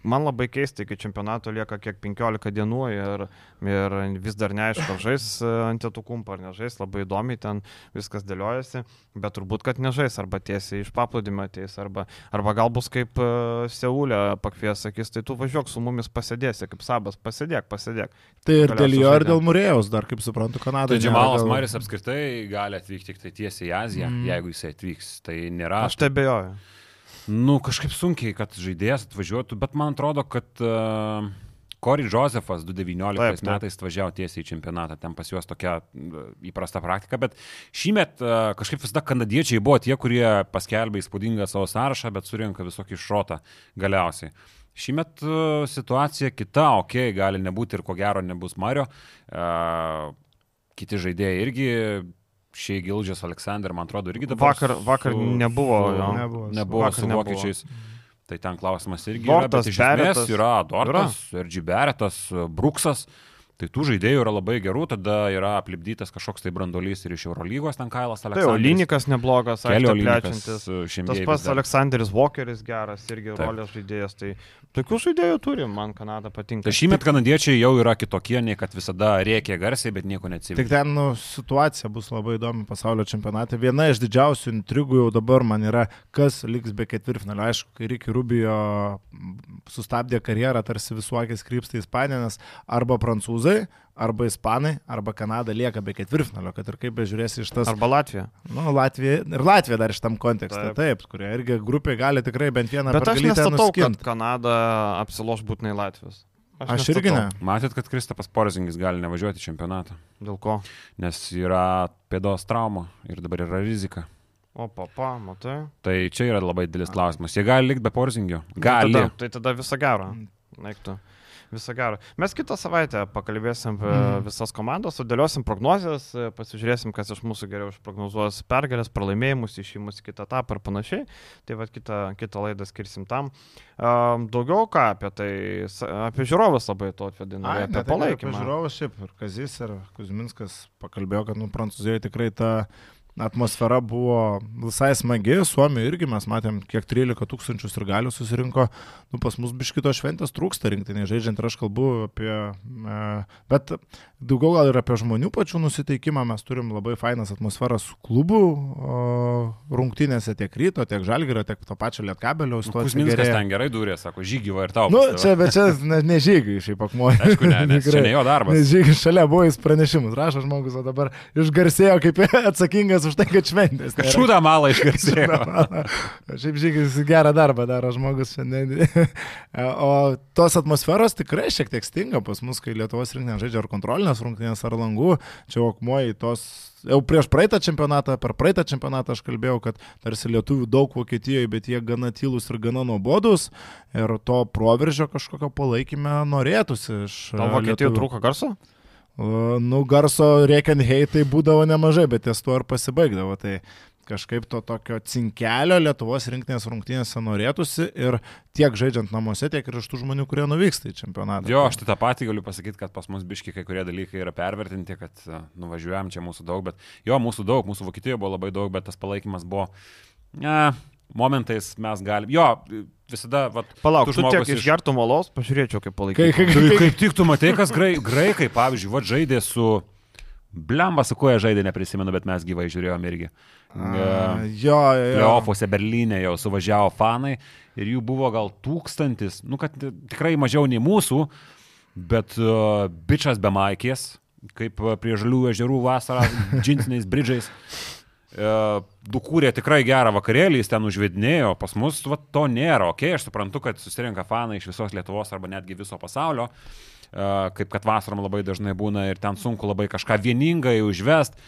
man labai keista, iki čempionato lieka kiek 15 dienų ir, ir vis dar neaišku, ar žais e, ant tėtų kumpą ar nežais, labai įdomiai ten viskas dėliojasi, bet turbūt, kad nežais, arba tiesiai iš paplūdimio ateis, arba, arba gal bus kaip uh, Seulė pakvies, sakys, tai tu važiuok su mumis pasėdėsi, kaip sabas, pasėdėk, pasėdėk. Tai ir dėl jo, ir dėl Murėjaus, dar kaip suprantu, Kanadoje. Tai Džemalas Maris apskritai gali atvykti tik tai tiesiai į Aziją, Mm. jeigu jisai atvyks. Tai nėra. Aš tai bejoju. Nu, kažkaip sunkiai, kad žaidėjas atvažiuotų, bet man atrodo, kad uh, Cory Josefas 2019 Taip, taip. metais atvažiavo tiesiai į čempionatą, ten pas juos tokia uh, įprasta praktika, bet šįmet uh, kažkaip visada kanadiečiai buvo tie, kurie paskelbė įspūdingą savo sąrašą, bet surinka visokį šrotą galiausiai. Šįmet uh, situacija kita, okei, okay, gali nebūti ir ko gero nebus Mario. Kiti žaidėjai irgi, šiai Gildžias Aleksandr, man atrodo, irgi dabar. Vakar, vakar nebuvo jo. Nebuvo. Nebuvo Vakar su nebuvo. Tai ten klausimas irgi Dortas, yra, bet iš esmės Beretas. yra Dortas, Ergi Beretas, Bruksas. Tai tų žaidėjų yra labai gerų, tada yra aplipdytas kažkoks tai brandolys ir iš Eurolygos ten Kailas Tai Aleksandras. Olinikas neblogas, Kelio plečiantis. e, Tas pats Aleksandris Walkeris geras, irgi Taip. rolės žaidėjas. Tai tokių žaidėjų turim, man Kanada patinka. Tai šįmet kanadiečiai jau yra kitokie, nei kad visada rėkė garsiai, bet nieko Tik neatsivė. ten nu, situacija bus labai įdomi pasaulio čempionate. Viena iš didžiausių intrigų jau dabar man yra, kas liks be ketvirtfinalio. Aišku, kai Ricky Rubio sustabdė karjerą, tarsi visuokis krypsta nes arba prancūzai, arba ispanai, arba Kanada lieka be ketvirtfinalio, kad ir kaip bežiūrėsi iš tas... Arba Latvija. Nu, Latvija ir Latvija dar iš tam kontekste, Taip. taip, kurie irgi grupė gali tikrai bent vieną Bet aš nestatau, kad nuskint. Kanada apsiloš būtinai Latvijos. Aš irgi ne. Matėt, kad Kristapas Porzingis gali nevažiuoti į čempionatą, Dėl ko? nes yra pėdos trauma ir dabar yra rizika. O, papa, matai. Tai čia yra labai didelis klausimas. Jie gali likti be Porzingio? Tai Gali. tada, tai tada visą gerą. Neiktų. Visą gerą. Mes kitą savaitę pakalbėsim apie Mhm. visas komandas, sudėliosim prognozes, pasižiūrėsim, kas iš mūsų geriau išprognozuos pergalės, pralaimėjimus, išimus kitą etapą ir panašiai. Tai vad kitą, kitą laidą skirsim tam. Um, daugiau ką apie tai, apie žiūrovus labai to atvedinu, Ai, apie ne, tai Apie palaikymą. žiūrovus šiaip ir Kazis ir Kuzminskas pakalbėjo, kad nu, Prancūzijoje tikrai ta atmosfera buvo visai smagi, Suomijoje irgi mes matėm, kiek 13 tūkstančių ir galių susirinko, nu pas mus biškito šventės trūksta rinktinė žaidžiant ir aš kalbu apie, e, bet daugiau gal ir apie žmonių pačių nusiteikimą, mes turim labai fainas atmosferas klubų rungtynėse tiek ryto, tiek žalgerio, tiek to pačio lietkabelio. Nu, Kuzminskas ten gerai durė, sako, žygį va ir tau. Nu, čia, bet čia <laughs> ne, ne žygiai šiaip akmuoja. Aišku, ne, nes <laughs> čia ne jo darbas. Nes žygiai šalia buvo jis pranešimus, rašo žmogus, o dabar išgarsėjo kaip <laughs> atsakingas už tai, kad šventės. nėra. Šūdą malą išgarsėjo. <laughs> Šiaip žygis gerą darbą daro žmogus šiandien. <laughs> O tos atmosferos tikrai šiek tiek stinga pas mus, kai Lietuvos rinktinė žaidžia ar kontrolinės rungtynės, ar langų. Čia okmoji tos, jau prieš praeitą čempionatą, per praeitą čempionatą aš kalbėjau, kad tarsi lietuvių daug Vokietijoje, bet jie gana tylus ir gana nuobodus. Ir to proveržio kažkokio palaikymę norėtųsi iš... Tau Vokietijoje lietuvių. trūko garso? Nu, garso rėkiant heitai būdavo nemažai, bet ties tuo ir pasibaigdavo. Tai kažkaip to tokio cinkelio Lietuvos rinktinės rungtynėse norėtųsi ir tiek žaidžiant namuose, tiek ir iš tų žmonių, kurie nuvyksta į čempionatą. Jo, aš tai tą patį galiu pasakyti, kad pas mus biški kai kurie dalykai yra pervertinti, kad a, nuvažiuojam čia mūsų daug, bet jo, mūsų daug, mūsų Vokietijoje buvo labai daug, bet tas palaikymas buvo, ne, momentais mes galime, jo, visada, va, Palauk, tu tiek iš- išgertų malos, pažiūrėčiau, kaip Kai, palaikyti. kai, Tai kai, kaip tik tu matai, kas grai, graikai, pavyzdžiui, va žaidė su... Blemba, su kuo jie žaidė, neprisimenu, bet mes gyvai žiūrėjom irgi. A, jo, jo, jo. Pleofuose Berlyne jau suvažiavo fanai ir jų buvo gal tūkstantis, nu kad tikrai mažiau nei mūsų, bet uh, bičias be maikės, kaip uh, prie žalių ežerų vasarą, džinsiniais bridžiais. Uh, Dukūrė tikrai gerą vakarėlį, jis ten užvedinėjo, pas mus va, to nėra. Ok, aš suprantu, kad susirinka fanai iš visos Lietuvos arba netgi viso pasaulio, uh, kaip kad vasarom labai dažnai būna ir ten sunku labai kažką vieningai užvest.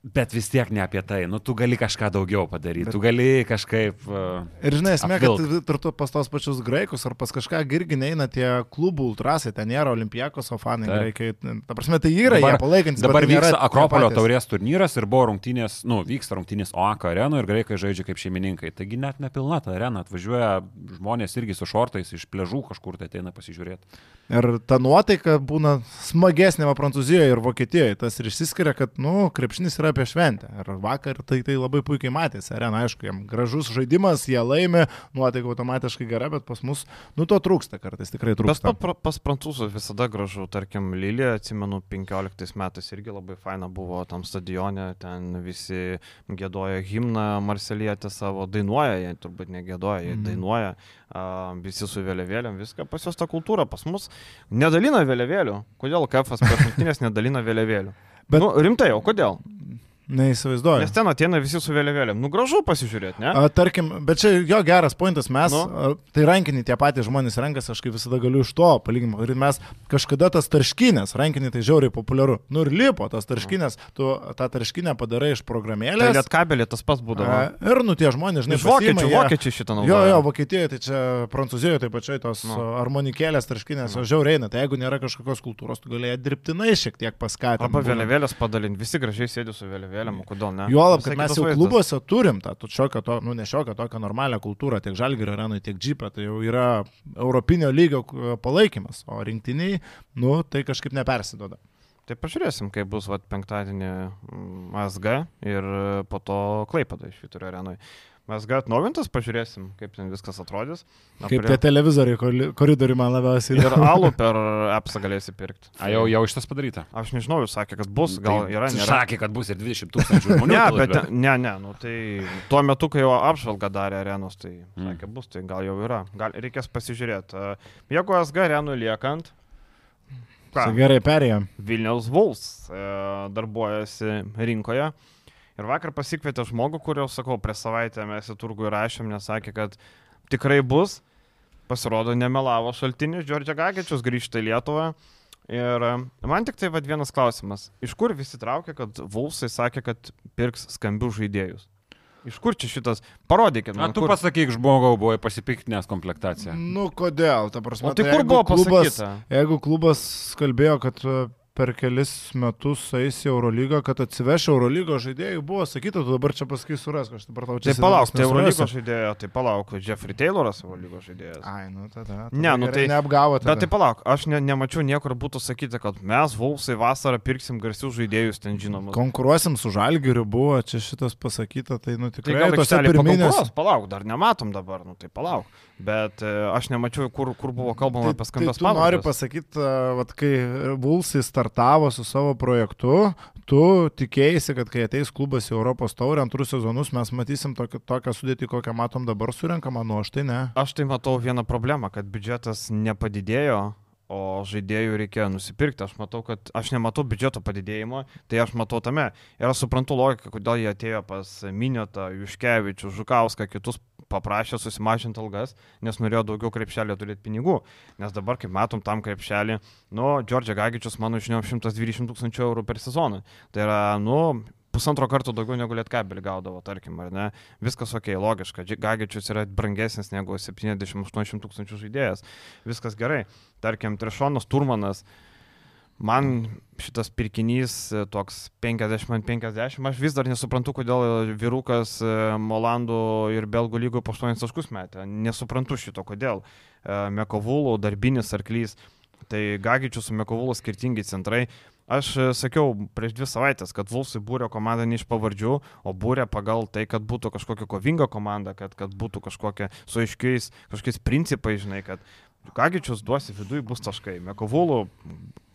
Bet vis tiek ne apie tai. Nu, tu gali kažką daugiau padaryti. Bet... Tu gali kažkaip... Uh, Ir žinai, esmė, kad apvilkt. ir tu pas tos pačius graikus ar pas kažką irgi neina tie klubų ultrasai, ten nėra olimpijakos, o fanai Taip. graikai. Ta prasme, tai yra Dabar- jie palaikantis. Dabar tai vyksta Akropolio taurės turnyras ir buvo rungtynės, nu, vyksta rungtynės OAK arenoje ir graikai žaidžia kaip šeimininkai. Taigi net nepilna ta arena, atvažiuoja žmonės irgi su šortais iš pležų kažkur tai ateina pasižiūrėti. Ir ta nuotaika būna smagesnė Prancūzijoje ir Vokietijoje. Tas ir išsiskiria, kad, nu, krepšinis yra apie šventę. Ir vakar tai, tai labai puikiai matėsi. Arena, aišku, jam gražus žaidimas, jie laimi, nuotaika automatiškai gera, bet pas mus, nu, to trūksta kartais, tikrai trūksta. pa, pra- pas prancūzus visada gražu, tarkim, Lilė, atsimenu, 15 metais irgi labai faina buvo tam stadione, ten visi gėdoja himną, Marselietė savo dainuoja, jie turbūt negėdoja, jie Mhm. dainuoja, a, visi su vėliavėliam, viską pas juos ta kultūra, pas mus nedalina vėliavėlių. Kodėl KFS prieš rungtynės nedalina vėliavėlių? Bet-. Nu, rimtai, o kodėl? Neįsivaizduoju. Nes ten ateina visi su vėliavėliam. Nu, gražu pasižiūrėti, ne? A, tarkim, bet čia jo geras pointas, mes, Nu. nu? tai rankinį tie patys žmonės renkasi, aš kaip visada galiu iš to palyginti. Ir mes kažkada tas tarškinės, rankinį tai žiauriai populiaru. Nu ir lipo tas tarškinės, tu tą tarškinę padarai iš Tai programėlės. liet kabelė tas pats būdavo. A, ir nu tie žmonės, žinai, Iš vokiečių, pasiima, jie- vokiečiai šitą Jo, naudoja. jo, Vokietijoje, tai čia Prancūzijoje taip pačiai tos Nu. nu. armonikėlės tarškinės, o žiauriai eina. Tai jeigu nėra kažkokios kultūros, tu galėjai dirbtinai šiek tiek paskatinti. Arba vėliavėlės padalinti, visi gražiai sėdi su vėliavėlė. Vėliavą, kodėl ne? Juolab, kad mes jau vaizdas. klubuose turim tą, tu šiokią, to, nu ne šiokią, tokią normalią kultūrą, tiek žalgerio arenui, tiek džipę, tai jau yra europinio lygio palaikymas, o rinktiniai, nu, tai kažkaip nepersidoda. Tai pažiūrėsim, kaip bus vat, penktadienį mm, SG ir e, po to Klaipada iš Vitorio arenui. SG atnaujintas, pažiūrėsim, kaip ten viskas atrodys. Na, Kaip prie- tie televizoriai koridoriui man labiausiai Ir alų per appsą galėsi pirkti. A, jau, jau šitas padaryta. Aš nežinau, jūs sakė, kad bus, gal yra, nėra. Sakė, kad bus ir 20 tūkstančių žmonių. Ne, bet ne, ne, nu tai tuo metu, kai jau apžvalgą darė arenos, tai Mm. sakė, bus, tai gal jau yra. Gal reikės pasižiūrėti. Jeigu SG arenui liekant, ką, Tai gerai perėjom. Vilniaus Vuls e, darbuojasi rinkoje. Ir vakar pasikvietė žmogų, kurio, sakau, prieš savaitę mes į turgų įrašėm, nes sakė, kad tikrai bus. Pasirodo, nemelavo šaltinis, Džordžia Gagičius grįžta į Lietuvą. Ir man tik tai vad vienas klausimas. Iš kur visi traukia, kad Vulsai sakė, kad pirks skambių žaidėjus? Iš kur čia šitas? Parodykit Na, man. tu kur... pasakyk, žmogau, buvai pasipiktinęs komplektacija. Nu, kodėl? Ta prasme, O tai tai kur buvo klubas, pasakyta? Jeigu klubas kalbėjo, kad e, per kelis metus eis į Eurolygą, kad atsiveš Eurolygos žaidėjų, buvo sakyta, tu dabar čia pasakai suras, aš dabar tau čia Tai palauk, tai. Eurolygos žaidėjo, tai palauk, Jeffrey Tayloras Eurolygos žaidėjas. Ai, nu tada. tada Ne, nu tai- Neapgavo tada. Bet tai palauk, aš ne, nemačiau niekur būtų sakyti, kad mes Vulsai vasarą pirksim garsius žaidėjus ten žinomus. Konkuruosim su Žalgiriu buvo, čia šitas pasakyta, tai nu Tai tikrai gal tose pirminės. Palauk, dar nematom dabar, nu tai palauk. Bet e, aš nemačiau, kur, kur buvo kalbama apie Tai, tai skambės tu nori pavardes. pasakyti, vat, kai Vulsai startavo su savo projektu, tu tikėjai, kad kai ateis klubas į Europos taurę antrus sezonus, mes matysim tokią, tokią sudėtį, kokią matom dabar surinkamą, nu aš tai ne. Aš tai matau vieną problemą, kad biudžetas nepadidėjo, o žaidėjų reikėjo nusipirkti. Aš matau, kad aš nematau biudžeto padidėjimo, tai aš matau tame. Ir aš suprantu logiką, kodėl jie atėjo pas Minėtą, Juškevičių, Žukauską, kitus paprašė susimažinti algas, nes norėjo daugiau krepšelio turėti pinigų. Nes dabar, kaip matom, tam krepšelį, nu, Džordžia Gagičius, mano žiniom, 120 tūkstančių eurų per sezoną. Tai yra, nu, pusantro karto daugiau negu lietkabelį gaudavo, tarkim, ar ne? Viskas ok, logiška. Gagičius yra brangesnis negu 70-80 tūkstančių žaidėjas. Viskas gerai. Tarkim, Trišonas Turmanas. Man šitas pirkinys e, toks 50 ant 50, aš vis dar nesuprantu, kodėl vyrukas e, Molandų ir Belgų lygoje po 8 taškus metė. Nesuprantu šito, kodėl. E, Mekovulų, darbinis arklys. Tai Gagičius su Mekovulu skirtingi centrai. Aš e, sakiau prieš dvi savaitės, kad Vulsai būrė komandą ne iš pavardžių, o būrė pagal tai, kad būtų kažkokia kovinga komanda, kad, kad būtų kažkokia su aiškiais, kažkokiais principais, žinai, kad Gagičius duosi viduje bus taškai. Mekovulų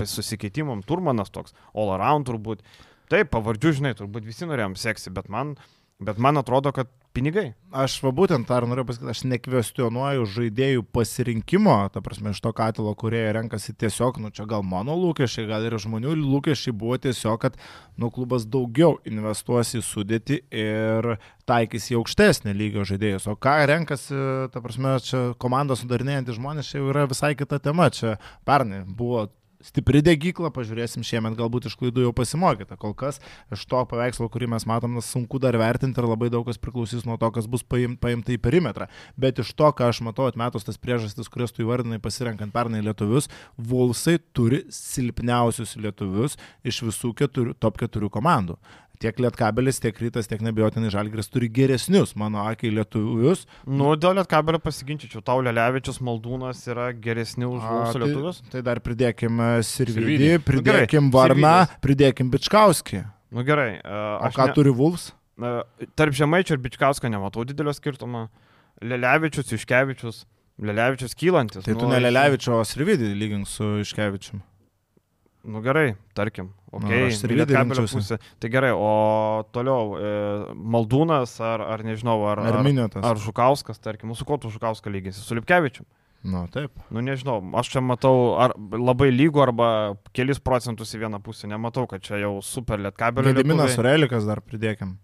susikeitimam Turmanas toks, all around turbūt. Taip, pavardžių, žinai, turbūt visi norėjom seksi, bet man, bet man atrodo, kad pinigai. Aš va būtent tą noriu pasakyti, aš nekvestionuoju žaidėjų pasirinkimo, ta prasme, iš to katilo, kurie renkasi tiesiog, nu čia gal mano lūkesčiai, gal ir žmonių lūkesčiai buvo tiesiog, kad nu klubas daugiau investuos į sudėtį ir taikys į aukštesnį lygio žaidėjus. O ką renkasi, ta prasme, čia komanda sudarinėjantys žmonės, čia jau yra visai kita tema. Čia pernai buvo stipri degykla, pažiūrėsim šiemet galbūt iš klaidų jau pasimokyta. Kol kas iš to paveikslo, kurį mes matom, sunku dar vertinti ir labai daug kas priklausys nuo to, kas bus paim, paimta į perimetrą. Bet iš to, ką aš matau atmetus tas priežastis, kurias tu įvardinai pasirenkant pernai lietuvius, Vulsai turi silpniausius lietuvius iš visų keturių, top keturių komandų. Tiek Lietkabelis, tiek Rytas, tiek nebijotinai Žalgris turi geresnius, mano akiai, lietuvius. Nu, dėl Lietkabelio pasiginčyčiau. Tau Lelevičius Maldūnas yra geresni už A, Vulsų lietuvius. Tai, tai dar pridėkime Sirvidį, Sirvidį. pridėkim Nu, Varną, Sirvidis. pridėkim Bičkauskį. Nu gerai. Uh, O ką ne, turi Vulfs? uh, tarp Žemaičio ir Bičkausko nematau didelio skirtumo. Lelevičius, Iškevičius. Lelevičius kylantis. Tai tu nu, ne jis- Lelevičio, o Sirvidį lygink su Iškevičium. Nu gerai, tarkim. Nu, Okay, aš Sirvidį rinkčiausi. Tai gerai, o toliau e, Maldūnas ar, ar nežinau, ar, Ar ar, Minėtas? ar Žukauskas, tarkim, nu, su kuo tu Žukauską lyginsi? Su Lipkevičiu. Nu, taip. Nu nežinau, aš čia matau ar labai lygų arba kelis procentus į vieną pusę. Nematau, kad čia jau super lietkabelio. Gediminas Orelikas dar pridėkim.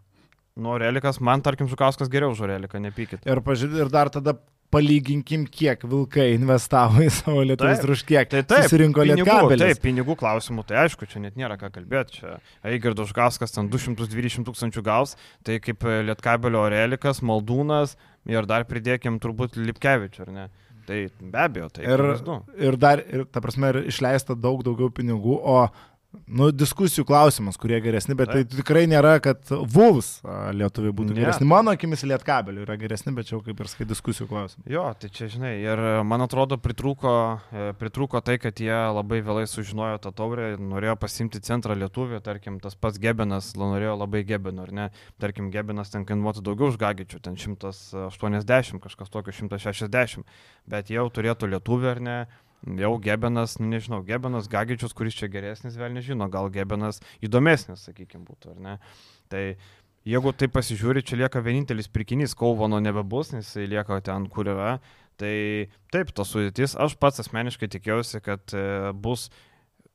Nu, Relikas, man tarkim Žukauskas geriau už Reliką, nepykit. Ir, pažiūrė, ir dar tada palyginkim, kiek Vilkai investavo į savo lietuvius ir už kiek Tai taip, susirinko Lietkabelis. taip, pinigų klausimų, tai aišku, čia net nėra ką kalbėti. Čia Eigirdas Žukauskas ten 220 tūkstančių gaus, tai kaip Lietkabelio Relikas, Maldūnas ir dar pridėkim turbūt Lipkevičių, ar ne? Tai be abejo, tai Ir, ir dar, ir, ta prasme, ir išleista daug daugiau pinigų, o nu, diskusijų klausimas, kurie geresni, bet tai tikrai nėra, kad Vulfs lietuviai būtų Ne. geresni. Mano akimis Lietkabelių yra geresni, bet čia jau kaip ir sakai diskusijų klausimas. Jo, tai čia žinai, ir e, man atrodo pritrūko, e, pritrūko tai, kad jie labai vėlai sužinojo tą taurę ir norėjo pasimti centrą lietuvį, tarkim, tas pats Gebenas norėjo labai Gebino, ar ne? Tarkim, Gebenas ten kainuotų daugiau už Gagičių, ten 180, kažkas tokio 160, bet jau turėtų lietuvį, ar ne? Jau Gebenas, nu, nežinau, Gebenas, Gagičius, kuris čia geresnis, vėl nežino, gal Gebenas įdomesnis, sakykime, būtų, ar ne? Tai jeigu tai pasižiūri, čia lieka vienintelis pirkinys, Kauvano nebebus, nes jis lieka ten, kur yra. Tai taip, tos sudėtis, aš pats asmeniškai tikėjausi, kad e, bus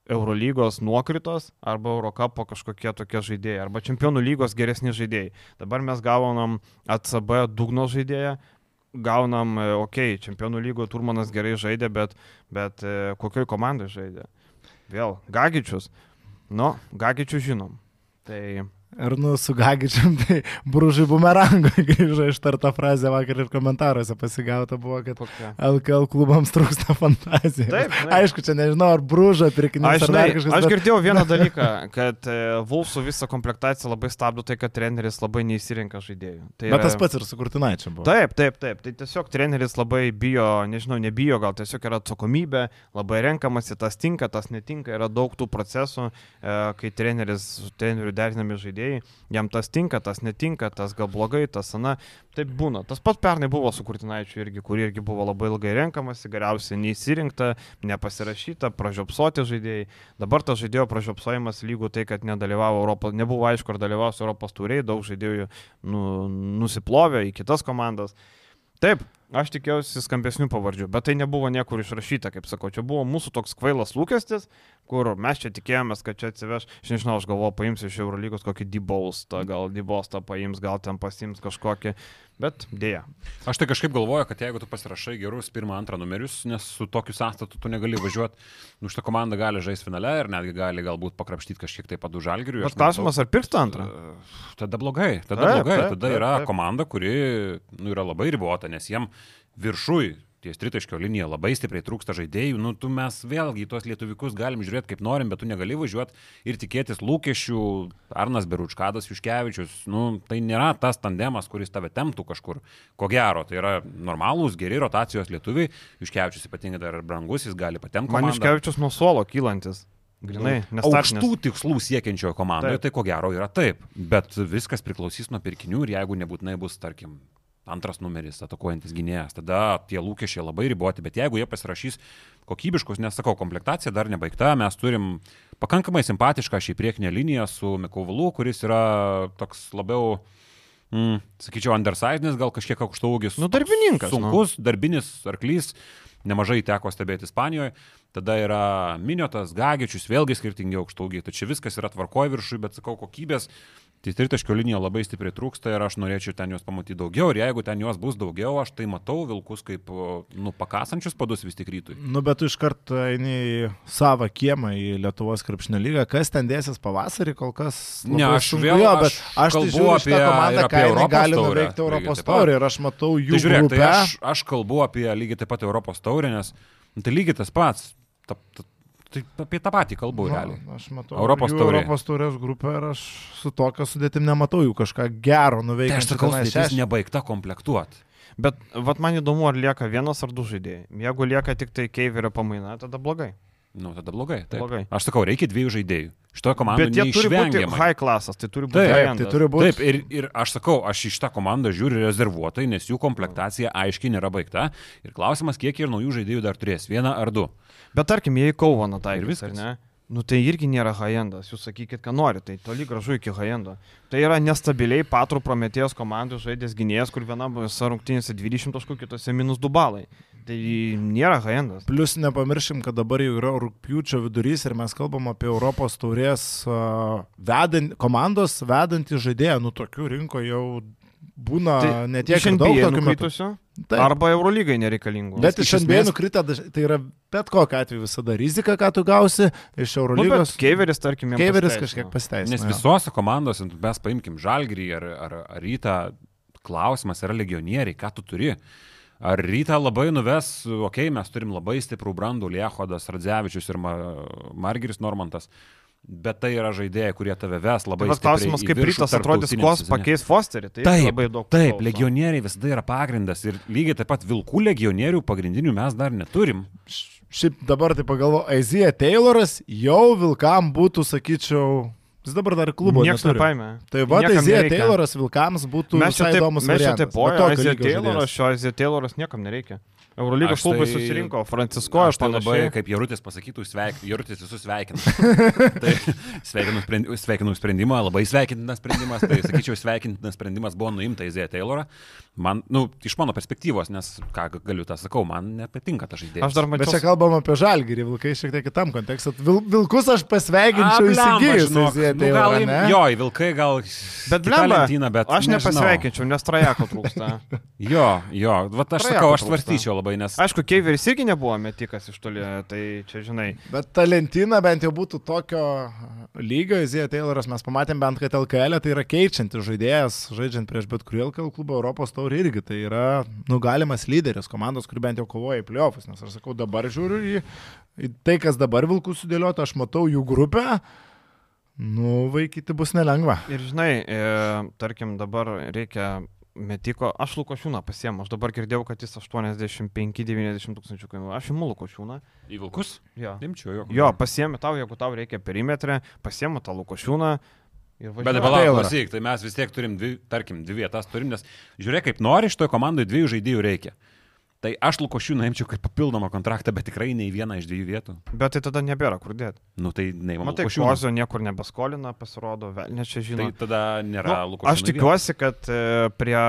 Eurolygos nuokritos arba Eurocapo kažkokie tokie žaidėjai, arba Čempionų lygos geresni žaidėjai. Dabar mes gaunam ACB dugno žaidėją, gaunam, okei, okay, Čempionų lygoje Turmanas gerai žaidė, bet, bet e, kokioj komandai žaidė? Vėl, Gagičius. Nu, Gagičius žinom. Tai Ir nu, su Gagičiam, tai bružai bumerangą grįžo ištarta frazė vakar ir komentaruose pasigauta buvo, kad kokia? LKL klubams trūksta fantazijos. Taip, taip. Aišku, čia nežinau, ar brūžą pirkinys Aš, ar dar kažkas. aš bet- girdėjau vieną dalyką, kad e, Vulfsų visą komplektaciją labai stabdo tai, kad treneris labai neįsirenka žaidėjų. Tai Bet tas pats ir su Kurtinaičiu buvo. Taip, taip, taip. Tai tiesiog treneris labai bijo, nežinau, nebijo, gal tiesiog yra atsakomybė, labai renkamasi, tas tinka, tas netinka, yra daug tų procesų, e, kai treneris, su treneriu derinami žaidėjai, jam tas tinka, tas netinka, tas gal blogai, tas ana. Taip būna. Tas pats pernai buvo su Kurtinaičiu irgi, kur irgi buvo labai ilgai renkamasi, galiausiai neįsirinkta, nepasirašyta, pražiopsoti žaidėjai. Dabar tas žaidėjo pražiopsojimas lygų tai, kad nedalyvavo Europos, nebuvo aišku, ar dalyvaus Europos tūriai, daug žaidėjų nu, nusiplovė į kitas komandas. Taip, aš tikėjausi skambesnių pavardžių, bet tai nebuvo niekur išrašyta, kaip sakau, čia buvo mūsų toks kvailas lūkestis, kur mes čia tikėjomės, kad čia atsiveš, aš nežinau, aš galvoju, paims iš Eurolygos kokį Dybaustą, gal Dybostą paims, gal ten pasims kažkokį, bet dėja. Aš tai kažkaip galvoju, kad jeigu tu pasirašai gerus pirmą, antrą numerius, nes su tokiu sąstatu tu negali važiuoti, nu šitą komandą gali žaisti finale ir netgi gali galbūt pakrapštyti kažkiek tai padų žalgirių. Bet klausimas, ar pirks tą antrą? Tada blogai, tada Taip, blogai, taip, tada taip, yra taip. komanda, kuri nu, yra labai ribota, nes jiem viršui ties tritaškio linija labai stipriai trūksta žaidėjų, nu tu mes vėlgi tuos lietuvikus galim žiūrėti kaip norim, bet tu negali važiuoti ir tikėtis lūkesčių, Arnas Beručkadas, Juškevičius, nu tai nėra tas tandemas, kuris tave temptų kažkur. Ko gero, tai yra normalūs, geri rotacijos lietuviai, Juškevičius ypatingai dar ir brangus, jis gali patemti. Man iškevičius nuo suolo kylantis. Grinai, nes Aukštų tikslų siekiančiojo komandoje, Taip. tai ko gero yra taip. Bet viskas priklausys nuo pirkinių ir jeigu nebūtinai bus, tarkim, antras numeris atakuojantis gynėjas, tada tie lūkesčiai labai riboti. Bet jeigu jie pasirašys kokybiškus, nes sakau, komplektacija dar nebaigta, mes turim pakankamai simpatišką šį priekinę liniją su Mikovalu, kuris yra toks labiau, mm, sakyčiau, undersize'nis, gal kažkiek aukštaugis. Nu, darbininkas, nu. Sunkus, darbinis arklys, nemažai teko stebėti Ispanijoje. Tada yra Miniotas, Gagičius, vėlgi skirtingi aukštaugiai. Čia viskas yra tvarkoje viršui, bet sakau, kokybės. Tai tritaškio linija labai stipriai trūksta ir aš norėčiau ten juos pamatyti daugiau. Ir jeigu ten juos bus daugiau, aš tai matau vilkus kaip, nu, pakasančius padus vis tik rytui. Nu, bet tu iš karto eini į savo kiemą į Lietuvos krepšinio lygą. Kas ten dėsis pavasarį, kol kas... Ne, aš sunku vėl- jo, bet aš tai kalbu šitą apie- komandą, ką Europos gali nuveikti Europos taurį. Ir aš matau jų Tai žiūrėk, grupę. tai aš, aš kalbu apie lygiai taip pat Europos taurę, nes nu, tai lygiai tas pats. Ta, ta, tai apie tą patį kalbu Nu, realiai. aš matau Europos jų taurė. Europos taurės grupę ir aš su tokia sudėtim nematau jų kažką gero Tai nuveikti. aš sakau, sudėtis nebaigta komplektuoti. Bet vat man įdomu, ar lieka vienas ar du žaidėjai. Jeigu lieka tik tai Keiverio pamaina, tada blogai. Nu, tada blogai. Taip. Blogai. Aš sakau, reikia dviejų žaidėjų. Šitoje komandoje Bet jie turi būti high klasas, tai turi būti Taip, Taip, tai turi būti. Taip, ir, ir aš sakau, aš į šitą komandą žiūriu rezervuotai, nes jų komplektacija aiškiai nėra baigta. Ir klausimas, kiek ir naujų žaidėjų dar turės. Vieną ar du. Bet tarkim, jei Kauvaną tai Ir viskas, viskas. ne? Nu tai irgi nėra high-endas, jūs sakykit, ką norite, tai toli gražu iki high-endo. Tai yra nestabiliai patrų prometėjos komandų žaidės gynėjas, kur vienam rungtynėse 20 taškų, kitose minus 2 balai. Tai nėra high-endas. Plus nepamiršim, kad dabar jau yra rūpjūčio vidurys ir mes kalbam apie Europos taurės uh, vedant, komandos vedantį žaidėją. Nu, tokių rinko jau būna tai ne tiek iš ir daug NBA tokių metų. nukritusių, Taip. arba Eurolygai nereikalingų. Bet iš NBA esmės- nukrita, tai yra bet kokiu atveju visada rizika, ką tu gausi iš Nu, Eurolygos. bet Keiveris, tarkim, Keiveris kažkiek pasiteisino. Nes visose komandose, nu, mes paimkim žalgrį ar, ar, ar rytą, klausimas yra legionieriai, ką tu turi. Ar rytą labai nuves, okei, okay, mes turim labai stiprų brandų, Liehodas, Radzevičius ir Ma Margeris Normantas. bet tai yra žaidėjai, kurie tave ves labai Tai vat stipriai klausimas, į kaip rytas atrodys, kos pakeis Fosterį. Tai Taip, labai daug. Taip, priklauso. legionieriai visada yra pagrindas ir lygiai taip pat vilkų legionierių pagrindinių mes dar neturim. Šiaip dabar tai pagalvoju, Aizija Tayloras jau vilkam būtų, sakyčiau, jis dabar dar klubo Niekas nepaėmė. Tai va, Aizija nereikia. Tayloras vilkams būtų Mes čia visai taip, įdomus mes čia taip, o lygio Tayloras, šio Aizija Tayloras niekam nereikia. Eurolygos klubai tai- susirinko, Francisko, Aš aš tai labai, kaip Jarutis pasakytų, sveik, Jarutis visus sveikinu. <laughs> tai sveikinu, sprendi, sveikinu sprendimą, labai sveikintinas sprendimas. Tai sakyčiau, sveikintinas sprendimas buvo nuimta Izėja Taylorą. Man, nu, iš mano perspektyvos, nes ką galiu tą sakau, man nepatinka tas žaidėjas. Aš dar Bet mačiau. čia kalbam apie žalgyrį, vilkai šiek tiek kitam kontekste. Vil, vilkus aš pasveikinčiau įsigijus. nu, gal, ne? jo, į vilkai gal. Bet blemba, bet aš nežinau. nepasveikinčiau, nes trajako trūksta. Jo, jo, va aš Trajeko sakau, aš svarstyčiau labai, nes... Aišku, Keiveris irgi nebuvo metikas iš toli, tai čia žinai. Bet ta lentyna bent jau būtų tokio lygio, Izija Tayloras, mes pamatėm bent, kad LKL tai yra keičiantis žaidėjas, žaidžiant prieš bet kurį LKL klubą Europos taurį irgi. Tai yra nugalimas lyderis komandos, kuri bent jau kovoja į pliovus. Nes aš sakau, dabar žiūriu į, į tai, kas dabar vilkų sudėliota, aš matau jų grupę. Nu, vaikyti bus nelengva. Ir žinai, e, tarkim, dabar reikia metiko, aš Lukošiūną pasiemu, aš dabar girdėjau, kad jis 85-90 tūkstančių kainuoja. Aš imu Lukošiūną. Į vilkus? Jo. Imčiau jo. Jo, pasiemi tau, jeigu tau reikia perimetrę, pasiemu tą Lukošiūną. Bet Taylorą. klausyk, tai mes vis tiek turim, dvi, tarkim, dvi vietas turim, nes žiūrėk, kaip nori, šitoje komandoje dviejų žaidėjų reikia. Tai aš Lukošiūną imčiau kaip papildomą kontraktą, bet tikrai ne į vieną iš dviejų vietų. Bet tai tada nebėra kur dėti. Nu tai neįmanoma. Matai, Kozio niekur nebeskolina, pasirodo, vėl ne čia žino. Tai tada nėra Nu, Lukošiūno. aš tikiuosi, kad e, prie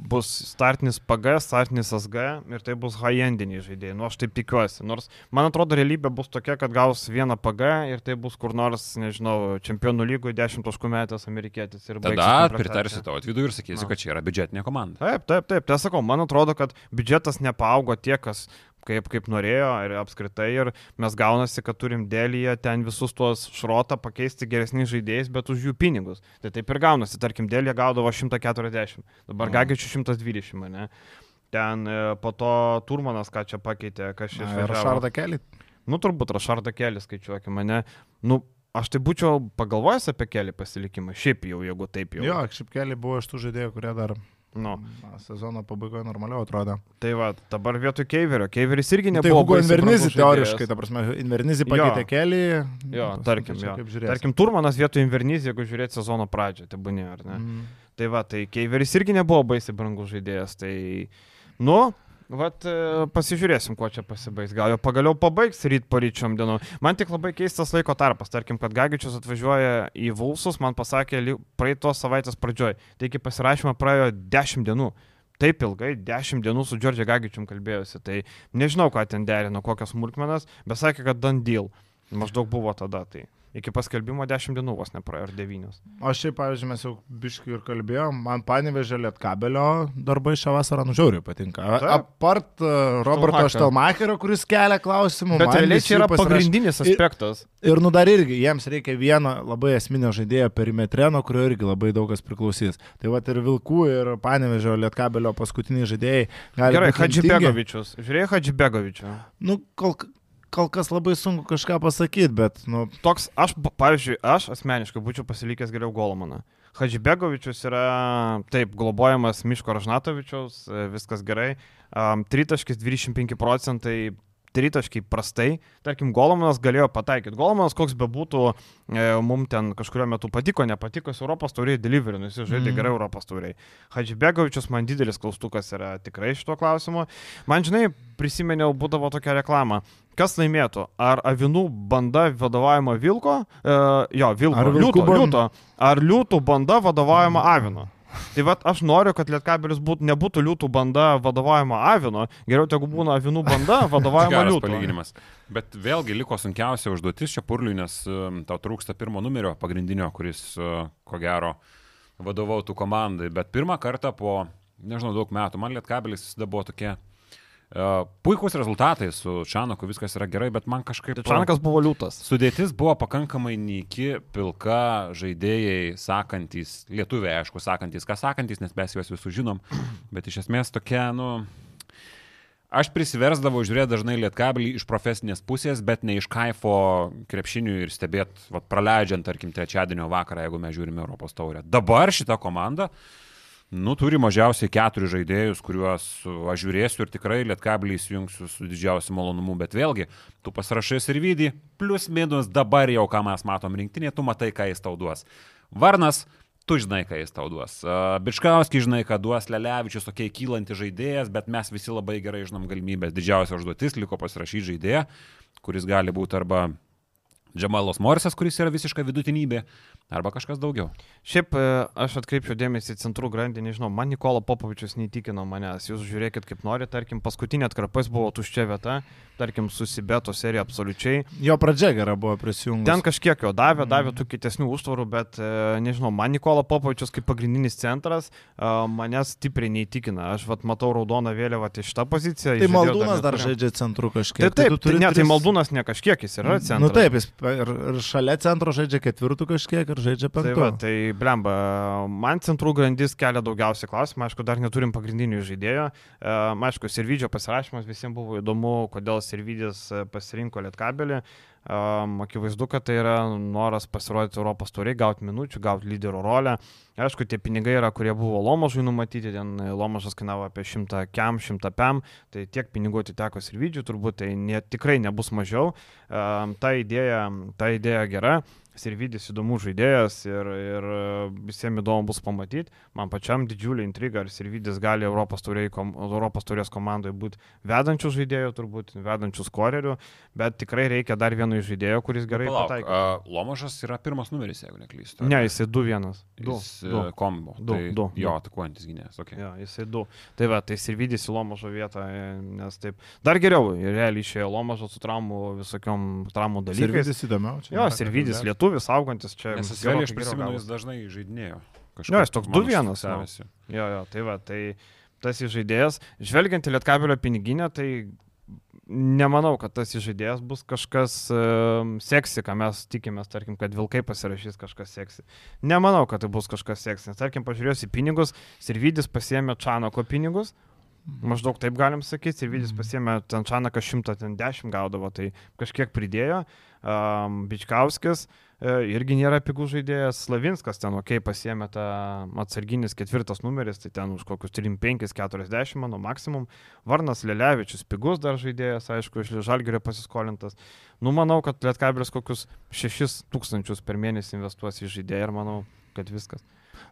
bus startinis PG, startinis SG ir tai bus high-endiniai žaidėjai. Nu, aš taip tikiuosi. Nors man atrodo, realybė bus tokia, kad gaus vieną PG ir tai bus kur nors, nežinau, čempionų lygoje 10 taškų metęs amerikietis. Tada pritarsi tavo atvidų ir sakysi, Na. kad čia yra biudžetinė komanda. Taip, taip, taip. Tai sakau, man atrodo, kad biudžetas nepaaugo tiek, kas kaip, kaip norėjo ir apskritai ir mes gaunasi, kad turim dėlyje ten visus tuos šrotą pakeisti geresniais žaidėjais, bet už jų pinigus. Tai taip ir gaunasi, tarkim, dėlyje gaudavo 140, dabar Mhm. gagičių 120, ne? Ten e, po to Turmanas ką čia pakeitė, kas čia išvažiavo. Rašardą kelį. Nu, turbūt Rašardą kelias skaičiuokime, mane. Nu, aš tai būčiau pagalvojęs apie kelią pasilikimą, šiaip jau, jeigu taip jau. Jo, šiaip kelį buvo iš tų žaidėjų, kurie dar Nu, na, sezono pabaigoje normaliau atrodo. tai va, dabar vietoj Keiverio. Keiveris irgi Tai nebuvo. Baisiai Invernizi brangus teoriškai, ta prasme, Invernizi pakeitė Jo. kelį. Jo, Pas- tarkim, jo. Tarkim, Turmanas vietoj Invernys, jeigu žiūrėt sezono pradžią, tai būnė, ar ne? Mm. Tai va, tai Keiveris irgi nebuvo baisiai brangus žaidėjas, tai, nu, vat e, pasižiūrėsim, kuo čia pasibaigs. Gal jau pagaliau pabaigs ryt paryčiom dienom. Man tik labai keistas laiko tarpas, tarkim, kad Gagičius atvažiuoja į Vulsus, man pasakė praeitos savaitės pradžioj. Tai iki pasirašymo praėjo 10 dienų. Taip ilgai, 10 dienų su Džordžia Gagičium kalbėjosi. Tai nežinau, ką ten derino, kokias smulkmenas, bet sakė, kad done deal. Maždaug buvo tada. Tai iki paskelbimo 10 dienų vos nepraėjo, ar 9. O šiaip, pavyzdžiui, mes jau biškai ir kalbėjom, man panevežė Lietkabelio darbai šią vasarą nužiauriai patinka. A-. Apart uh, Roberto Štelmacherio. Kuris kelia klausimų. Bet realiai čia yra pagrindinis Ir- aspektas. Ir nu dar irgi, jiems reikia vieno labai esminio žaidėjo perimetre, nuo kurio irgi labai daug kas priklausys. Tai va ir Vilkų, ir Panevežio Lietkabelio paskutiniai žaidėjai. Gerai. Hadžibegovičius. Žiūrėjai Hadžibegovičių. Nu, kol, kol kas labai sunku kažką pasakyti, bet, nu, Toks, aš, pa- pavyzdžiui, aš asmeniškai būčiau pasilikęs geriau Golomaną. Hadžibegovičius yra, taip, globojamas Miško Ražnatovičiaus, e, viskas gerai. Um, tritaškis 25 procentai, tritaškiai prastai. Tarkim, Golomanas galėjo pataikyti. Golomanas, koks bebūtų, e, mums ten kažkurio metu patiko, nepatiko, Europos tauriai delivery, nes jis žaidė Mhm. gerai Europos tauriai. Hadžibegovičius man didelis klaustukas yra tikrai šito klausimo. Man, žinai, prisimeniau, būdavo tokia reklama. Kas laimėtų? Ar avinų banda vadovaujama Vilko? E, jo, Vilko. Ar liūto, banda? liūto. Ar liūtų banda vadovaujama Avino? Tai vad aš noriu, kad Lietkabelis būt, nebūtų liūtų banda vadovaujama Avino, geriau tegu būna avinų banda <laughs> vadovaujama liūtų. palyginimas. Bet vėlgi liko sunkiausia užduotis čia purliui, nes um, tau trūksta pirmo numerio pagrindinio, kuris, uh, ko gero, vadovautų komandai. Bet pirmą kartą po, nežinau, daug metų, man Lietkabelis visada buvo tokie uh, puikūs rezultatai su Čanaku, viskas yra gerai, bet man kažkaip... Tai Čanakas buvo liūtas. Sudėtis buvo pakankamai nyki, pilka, žaidėjai sakantys, lietuviai aišku sakantys, ką sakantys, nes mes juos visus žinom, <clears throat> bet iš esmės tokia, nu, Aš prisiversdavau žiūrėti dažnai lietkablį iš profesinės pusės, bet ne iš kaifo krepšinių ir stebėt, vat, praleidžiant, tarkim, trečiadienio vakarą, jeigu mes žiūrime Europos taurę. Dabar šita komanda, nu, turi mažiausiai keturis žaidėjus, kuriuos aš žiūrėsiu ir tikrai lietkablį įsijungsiu su didžiausiu malonumu, bet vėlgi, tu pasirašai ir vydį, plus minus dabar jau, ką mes matom rinktinėje, tu matai, ką jis tau duos. Varnas, tu žinai, ką jis tau duos. Bičkauskis žinai, ką duos, Lelevičius, okei, okay, kylanti žaidėjas, bet mes visi labai gerai žinom galimybės. Didžiausia užduotis liko pasirašyti žaidėją, kuris gali būti arba Džemalos Morisas, kuris yra visiška vidutinybė, arba kažkas daugiau. Šiaip e, aš atkreipčiau dėmesį į centrų grandį, nežinau, man Nikola Popovičius neįtikino manęs. Jūs žiūrėkit kaip nori, tarkim, paskutinė atkarpas buvo tuščia vieta, tarkim, susibeto serija absoliučiai. Jo pradžia gera buvo prisijungta. Ten kažkiek jo davė, davė tų kitesnių užtvarų, bet e, nežinau, man Nikola Popovičius kaip pagrindinis centras e, manęs stipriai neįtikina. Aš vat, matau raudoną vėliavą tai šitą poziciją. Tai Maldūnas dar, dar žaidžia centrų kažkiek. Tai taip, tai, ne, tai Maldūnas ne kažkiek, jis yra centras. Na nu, taip, jis ir, ir šalia centro žaidžia ketvirtų kažkiek ir žaidžia penktų. Tai, va, tai blemba, man centrų grandis kelia daugiausiai klausimų, aišku, dar neturim pagrindinių žaidėjų. E, aišku, Sirvidžio pasirašymas visiems buvo įdomu, kodėl Sirvidis pasirinko Lietkabelį. Um, akivaizdu, kad tai yra noras pasirodyti Europos turiai, gauti minučių, gauti lyderio rolę. Aišku, tie pinigai yra, kurie buvo Lomažui numatyti, ten Lomažas kainavo apie 100 kem, 100 pem, tai tiek pinigų atiteko ir vidžių, turbūt tai ne, tikrai nebus mažiau. Um, ta, idėja, ta idėja gera. Sirvidis įdomus žaidėjas ir, ir visiems įdomu bus pamatyti. Man pačiam didžiulė intriga, ar Sirvidis gali Europos, kom, Europos turės komandoje būti vedančių žaidėjų, turbūt vedančių skorerių, bet tikrai reikia dar vieno žaidėjo, kuris gerai pataiko. Uh, Lomašas yra pirmas numeris, jeigu neklystu. Ne, jisai 2-1. Jis. E, kombo. 2. Tai jo, atakuojantis gynėjas. Okay. Ja, jisai 2. Tai va, tai Sirvidis į Lomažo vietą, nes taip. Dar geriau, realiai išėjo Lomažo su traumų visokiom traumų dalykais. Sirvidis įdomiau. Jo, Sirvidis lietuvis lietuvis augantis čia. Nes jis vėliau, aš prisimenu, jis dažnai žaidinėjo. Jo, jis toks 2-1. Nu. Jo, jo, tai va, tai tas žaidėjas, žvelgiant į Lietkabelio piniginę, tai nemanau, kad tas žaidėjas bus kažkas uh, seksi, ką mes tikimės, tarkim, kad Vilkai pasirašys kažkas seksi. Nemanau, kad tai bus kažkas seksi, nes tarkim, pažiūrėjus į pinigus, Sirvidis pasiemė Čanoko pinigus, Maždaug taip galim sakyti, ir Vidis pasiemė ten Čanaką 110 gaudavo, tai kažkiek pridėjo. Um, Bičkauskis uh, irgi nėra pigus žaidėjas. Slavinskas ten, okei, okay, pasiemė tą atsarginis ketvirtas numeris, tai ten už kokius 3-5-40, mano maksimum. Varnas Lelevičius, pigus dar žaidėjas, aišku, iš Žalgerio pasiskolintas. Nu, manau, kad Lietkabelis kokius 6 tūkstančius per mėnesį investuos į žaidėją ir manau, kad viskas.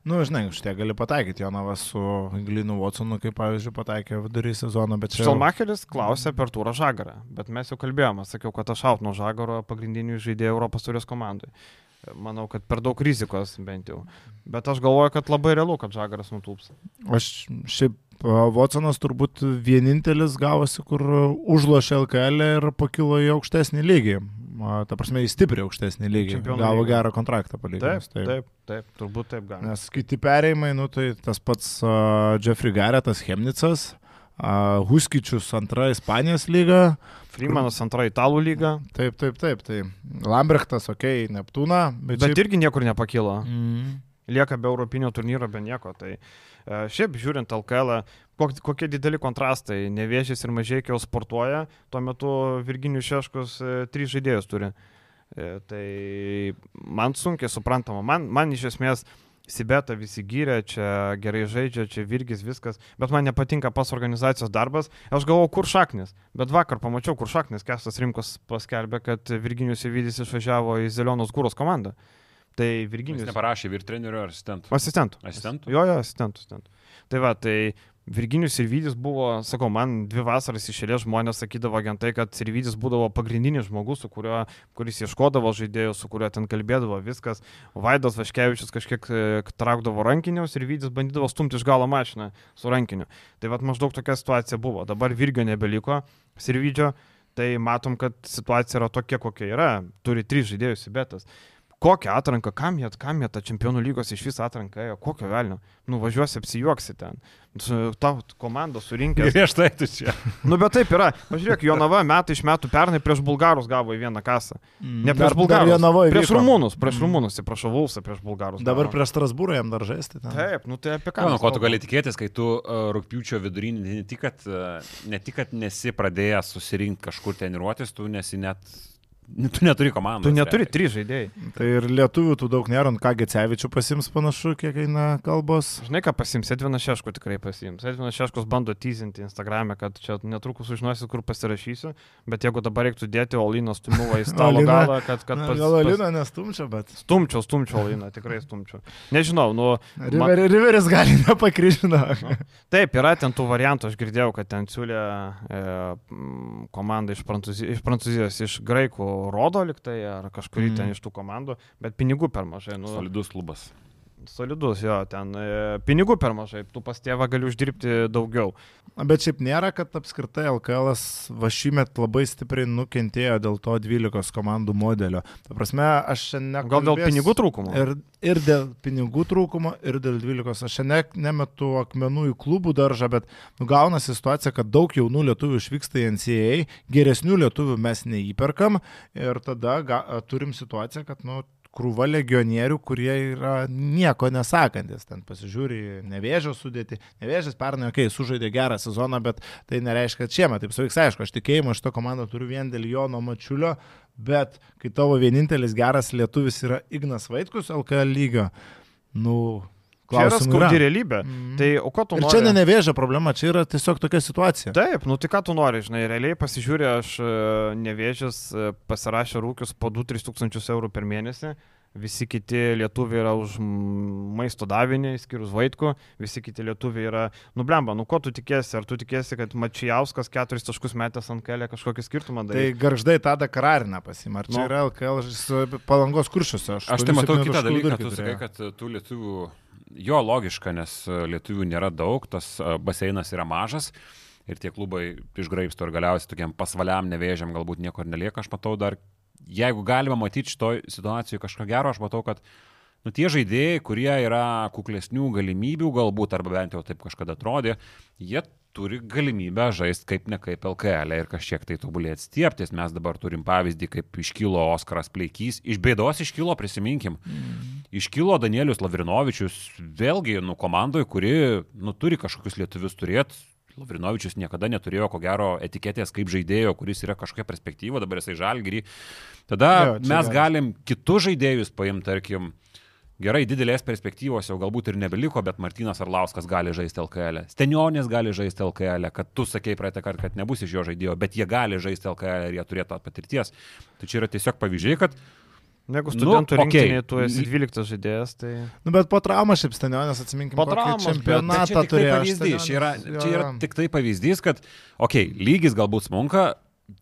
Nu, žinai, šitie gali pataikyti Jonavas su Glinu Watsonu, kaip pavyzdžiui, pataikė vidury sezono, bet čia... Šalmacheris klausė per turą Žagarą, bet mes jau kalbėjome, sakiau, kad aš out nuo Žagaro pagrindinių žaidėjų Europos turės komandai. Manau, kad per daug rizikos bent jau. Bet aš galvoju, kad labai realu, kad Žagaras nutūps. Aš šiaip Watsonas turbūt vienintelis gavosi, kur užlošė LKL ir pakilo į aukštesnį lygį ta prasme, į stipriai aukštesnį lygį. Čempionų gavo lygį. gerą kontraktą palyginus. Taip, taip, taip, turbūt taip gali. Nes kiti perėjimai, nu tai tas pats uh, Jeffrey Garrettas Hemnicas, uh, Huskičius antra Ispanijos lyga. Freemanas antra Italų lyga. Taip, taip, taip. Tai Lambrechtas, okei, okay, Neptūna. Bet, bet šiaip... irgi niekur nepakilo. Mm. Lieka be Europinio turnyro, be nieko. Tai uh, šiaip žiūrint LKL, kokie dideli kontrastai. Nevėžys ir mažai jau sportuoja, tuo metu Virginijus Šeškus e, trys žaidėjus turi. E, tai man sunkiai suprantama. Man, man iš esmės Sibeta visi gyrė, čia gerai žaidžia, čia Virgis viskas, bet man nepatinka pas organizacijos darbas. Aš galvoju, kur šaknis, bet vakar pamačiau, kur šaknis. Kestas Rimkos paskelbė, kad Virginijus Įvydis išvažiavo į Zelionos kūros komandą. Tai Virginijus. Jis neparašė vyr trenerių ar asistentų? Asistentų. Asistentų? Jo, jo, asistentų. asistentų. Tai va, tai Virginijus Sirvidis buvo, sakau, man dvi vasaras išėlės žmonės sakydavo agentai, kad Sirvidis būdavo pagrindinis žmogus, su kuriuo, kuris ieškodavo žaidėjų, su kuriuo ten kalbėdavo viskas. Vaidas Vaškevičius kažkiek e, traukdavo rankiniu, Sirvidis bandydavo stumti iš galo mašiną su rankiniu. Tai vad maždaug tokia situacija buvo. Dabar Virgio nebeliko, Sirvidžio, tai matom, kad situacija yra tokia, kokia yra. Turi trys žaidėjus į betas Kokią atranką, kam jie, kam jie tą čempionų lygos iš vis atranką ėjo, kokio velnio. Nu, važiuosi apsijuoksi ten. Tau komanda surinkė. Griežtai tu čia. Nu, bet taip yra. Pažiūrėk, Jonava metai iš metų pernai prieš bulgarus gavo į vieną kasą. Mm. Ne Dar- prieš dar bulgarus. Jonavoj Prieš rumūnus, prieš Mm. rumūnus, atsiprašau, Vulsą prieš bulgarus. Dabar gavo. prieš Strasbūrą jam dar žaisti. ten. Taip, nu tai apie ką. Ką, nu, ko tu gali tikėtis, kai tu uh, rūpiučio vidurinį ne tik, kad, uh, ne tik, kad nesi pradėjęs susirinkti kažkur treniruotis, tu nesi net, tu neturi komandos. Tu neturi realiai. trys žaidėjai. Tai ir lietuvių tų daug nėra, ant ką Gecevičių pasims panašu, kiek eina kalbos. Žinai, ką pasims, Edvinas Šeško tikrai pasims. Edvinas Šeškos bando tyzinti Instagram'e, kad čia netrukus sužinosi, kur pasirašysiu, bet jeigu dabar reiktų dėti Oliną stumuvą į stalo galą, kad, kad pas, Gal pas, Alina nestumčia, bet stumčiau, stumčiau Oliną, tikrai stumčiau. Nežinau, nu, man, River, Riveris gali <laughs> nepakryžina. taip, yra ten tų variantų, aš girdėjau, kad ten siūlė e, komanda iš, Prancūzi, iš Prancūzijos, iš Graikų rodo liktai, ar kažkurį Mm. ten iš tų komandų, bet pinigų per mažai. Nu, Solidus klubas. Solidus, jo, ten e, pinigų per mažai, tu pas tėvą gali uždirbti daugiau. Bet šiaip nėra, kad apskritai LKL va šįmet labai stipriai nukentėjo dėl to 12 komandų modelio. Ta prasme, aš šiandien... Gal dėl pinigų trūkumo? Ir, ir dėl pinigų trūkumo, ir dėl 12. Aš šiandien nemetu akmenų į klubų daržą, bet nugaunasi situacija, kad daug jaunų lietuvių išvyksta į NCAA, geresnių lietuvių mes neįperkam ir tada ga, turim situaciją, kad nu, krūva legionierių, kurie yra nieko nesakantis. Ten pasižiūri nevėžio sudėti. Nevėžės pernai, okei, okay, sužaidė gerą sezoną, bet tai nereiškia, kad šiemet taip savaiks aišku. Aš tikėjimą šitą komandą turiu vien dėl Jono Mačiulio, bet kai tavo vienintelis geras lietuvis yra Ignas Vaitkus LKL lygio, nu, Čia yra skaudi realybė. Mm. Tai o ko tu Ir nori? čia ne nevėžio problema, čia yra tiesiog tokia situacija. Taip, nu tai ką tu nori, žinai, realiai pasižiūrė, aš e, nevėžęs e, pasirašė rūkius po 2-3 tūkstančius eurų per mėnesį, visi kiti lietuviai yra už maisto davinį, skirus vaikų, visi kiti lietuviai yra, nublemba, nu ko tu tikėsi, ar tu tikėsi, kad Mačijauskas keturis taškus metęs ant kelio kažkokį skirtumą Tai darys? garždai tada karariną pasim. Ar čia Nu. yra LKL palangos kuršiuose? Aš tai matau 8-7 kitą dalyką, tu sakai, kad tų lietuvių, jo logiška, nes e, lietuvių nėra daug, tas e, baseinas yra mažas. Ir tie klubai išgraipsto ir galiausiai tokiam pasvaliam nevėžiam galbūt nieko ir nelieka. Aš matau dar, jeigu galima matyti šitoj situacijoje kažką gero, aš matau, kad nu, tie žaidėjai, kurie yra kuklesnių galimybių galbūt, arba bent jau taip kažkada atrodė, jie turi galimybę žaisti kaip ne kaip LKL ir kažkiek tai tobulėti stieptis. Mes dabar turim pavyzdį, kaip iškilo Oskaras Pleikys. Iš bėdos iškilo, prisiminkim. Iškilo Danielius Lavrinovičius, vėlgi, nu, komandoje, kuri, nu, turi kažkokius lietuvius turėti. Lavrinovičius niekada neturėjo, ko gero, etiketės kaip žaidėjo, kuris yra kažkokia perspektyva, dabar jisai žalgyrį. Tada Jo, mes galim kitus žaidėjus paimti, tarkim, gerai, didelės perspektyvos jau galbūt ir nebeliko, bet Martinas Arlauskas gali žaisti LKL. -ę. Stenionės gali žaisti LKL, -ę, kad tu sakei praeitą kartą, kad nebus iš jo žaidėjo, bet jie gali žaisti LKL ir jie turėtų patirties. Tai čia yra tiesiog pavyzdžiai, kad Jeigu Nu, studentų nu, rinktinėje tu esi 12 žaidėjas, tai... Nu, bet po traumos šiaip stenionės atsiminkim, Po traumos, čempionatą tai turėjo. pavyzdys, čia yra, Stenionis, čia yra tik tai pavyzdys, kad, okei, okay, lygis galbūt smunka,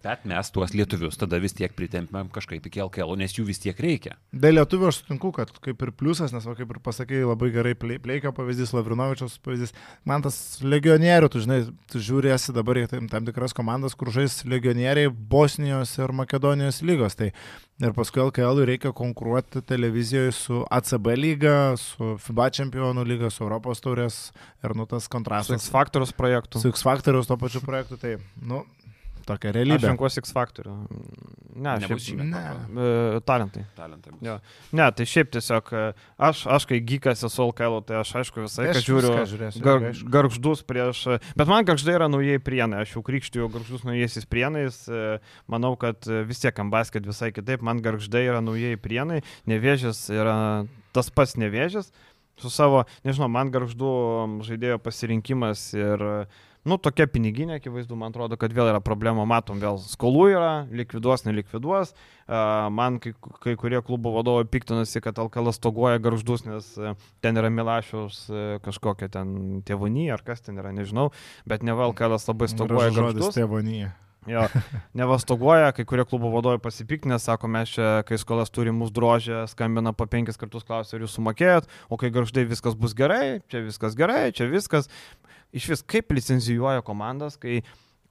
bet mes tuos lietuvius tada vis tiek pritempėm kažkaip iki LKL, nes jų vis tiek reikia. Dėl lietuvių aš sutinku, kad kaip ir pliusas, nes, va, kaip ir pasakėjai, labai gerai plei- pleikio pavyzdys, Lavrinovičiaus pavyzdys. Man tas legionierių, tu žinai, tu žiūrėsi dabar į tam, tam tikras komandas, kur žais legionieriai Bosnijos ir Makedonijos lygos. Tai ir paskui LKL reikia konkuruoti televizijoje su ACB lyga, su FIBA čempionų lyga, su Europos taurės ir nu tas Su kontrastas X Factorius projektu. su X Factoriaus to pačiu projektu. Tai, nu, tokia Aš realybė. renkuosi X Factorių. Ne, šiaip... šįmet, ne. atrodo. E, talentai. Talentai bus. Jo. Ne, tai šiaip tiesiog e, aš, aš kai gykas esu LKL, tai aš aišku visą laiką Aš žiūriu žiūrėsiu, gar, garždus prieš... e, Bet man garždai yra naujieji prienai, aš jau krikštiju garždus naujaisiais prienais, manau, kad vis tiek ambasket visai kitaip, man garždai yra naujieji prienai, nevėžės yra tas pats nevėžės, su savo, nežinau, man garždų žaidėjo pasirinkimas ir, e, nu, tokia piniginė, akivaizdu, man atrodo, kad vėl yra problema, matom, vėl skolų yra, likviduos, nelikviduos, man kai, kai kurie klubo vadovai piktinasi, kad LKL stoguoja garždus, nes e, ten yra Milašiaus e, kažkokia ten tėvonija ar kas ten yra, nežinau, bet ne LKL labai žodis garždus. tėvonyje. Jo, nevastoguoja, kai kurie klubo vadovai pasipiktinę, sako, mes čia, kai skolas turi mūsų drožę, skambina po penkis kartus klausia, ar jūs sumokėjot, o kai garždai viskas bus gerai, čia viskas gerai, čia viskas. Iš vis, kaip licenzijuoja komandas, kai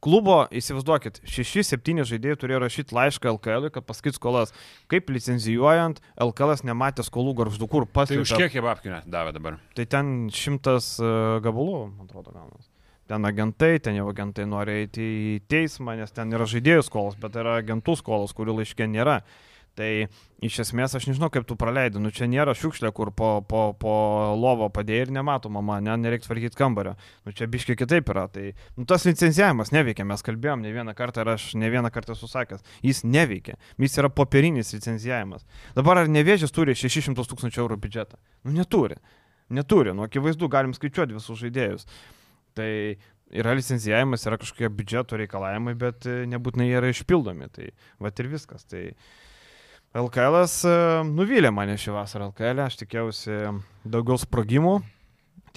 klubo, įsivaizduokit, 6-7 žaidėjai turėjo rašyti laišką LKL, kad pasakyt skolas, kaip licenzijuojant, LKL nematė skolų garždų, kur Tai pasiekė. už kiek jie net davė dabar? Tai ten šimtas e, gabalų, man atrodo, gaunas. Ten agentai, ten jau agentai nori eiti į teismą, nes ten yra žaidėjų skolos, bet yra agentų skolos, kurių laiškė nėra. Tai iš esmės aš nežinau, kaip tu praleidai. Nu čia nėra šiukšlė, kur po, po, po lovo padėjai ir nemato mama, ne, nereikia tvarkyti kambario. Nu čia biškiai kitaip yra. Tai nu, tas licencijavimas neveikia, mes kalbėjom ne vieną kartą ir aš ne vieną kartą susakęs. Jis neveikia. Jis yra popierinis licencijavimas. Dabar ar nevėžės turi 600 tūkstančių eurų biudžetą? Nu neturi. Neturi. Nu akivaizdu, galim skaičiuoti visus žaidėjus. Tai yra licencijavimas, yra kažkokie biudžeto reikalavimai, bet e, nebūtinai jie yra išpildomi. Tai va ir viskas. Tai LKL nuvylė mane šį vasarą LKL, aš tikėjausi daugiau sprogimų.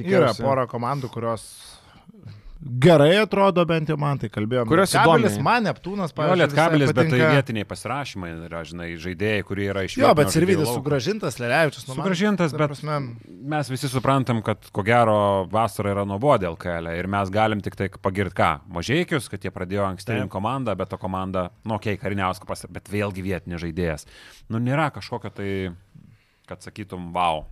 Yra pora komandų, kurios gerai atrodo, bent jau man tai kalbėjome. Kurios kabelis, man Neptūnas, Jo, pavyzdžiui, lietkabelis, visai bet tai vietiniai pasirašymai yra, žinai, žaidėjai, kurie yra iš Jo, bet vietinio Sirvidis sugražintas, Lelevičius. nu, man, Sugražintas, ta bet prasme, mes visi suprantam, kad ko gero vasara yra nuobodė LKL ir mes galim tik tai pagirti ką? Mažiekius, kad jie pradėjo Taip. komandą, bet ta komanda, nu, okei, okay, Kariniausko pas, bet vėlgi vietinis žaidėjas. Nu, nėra kažkokio tai, kad sakytum, wow.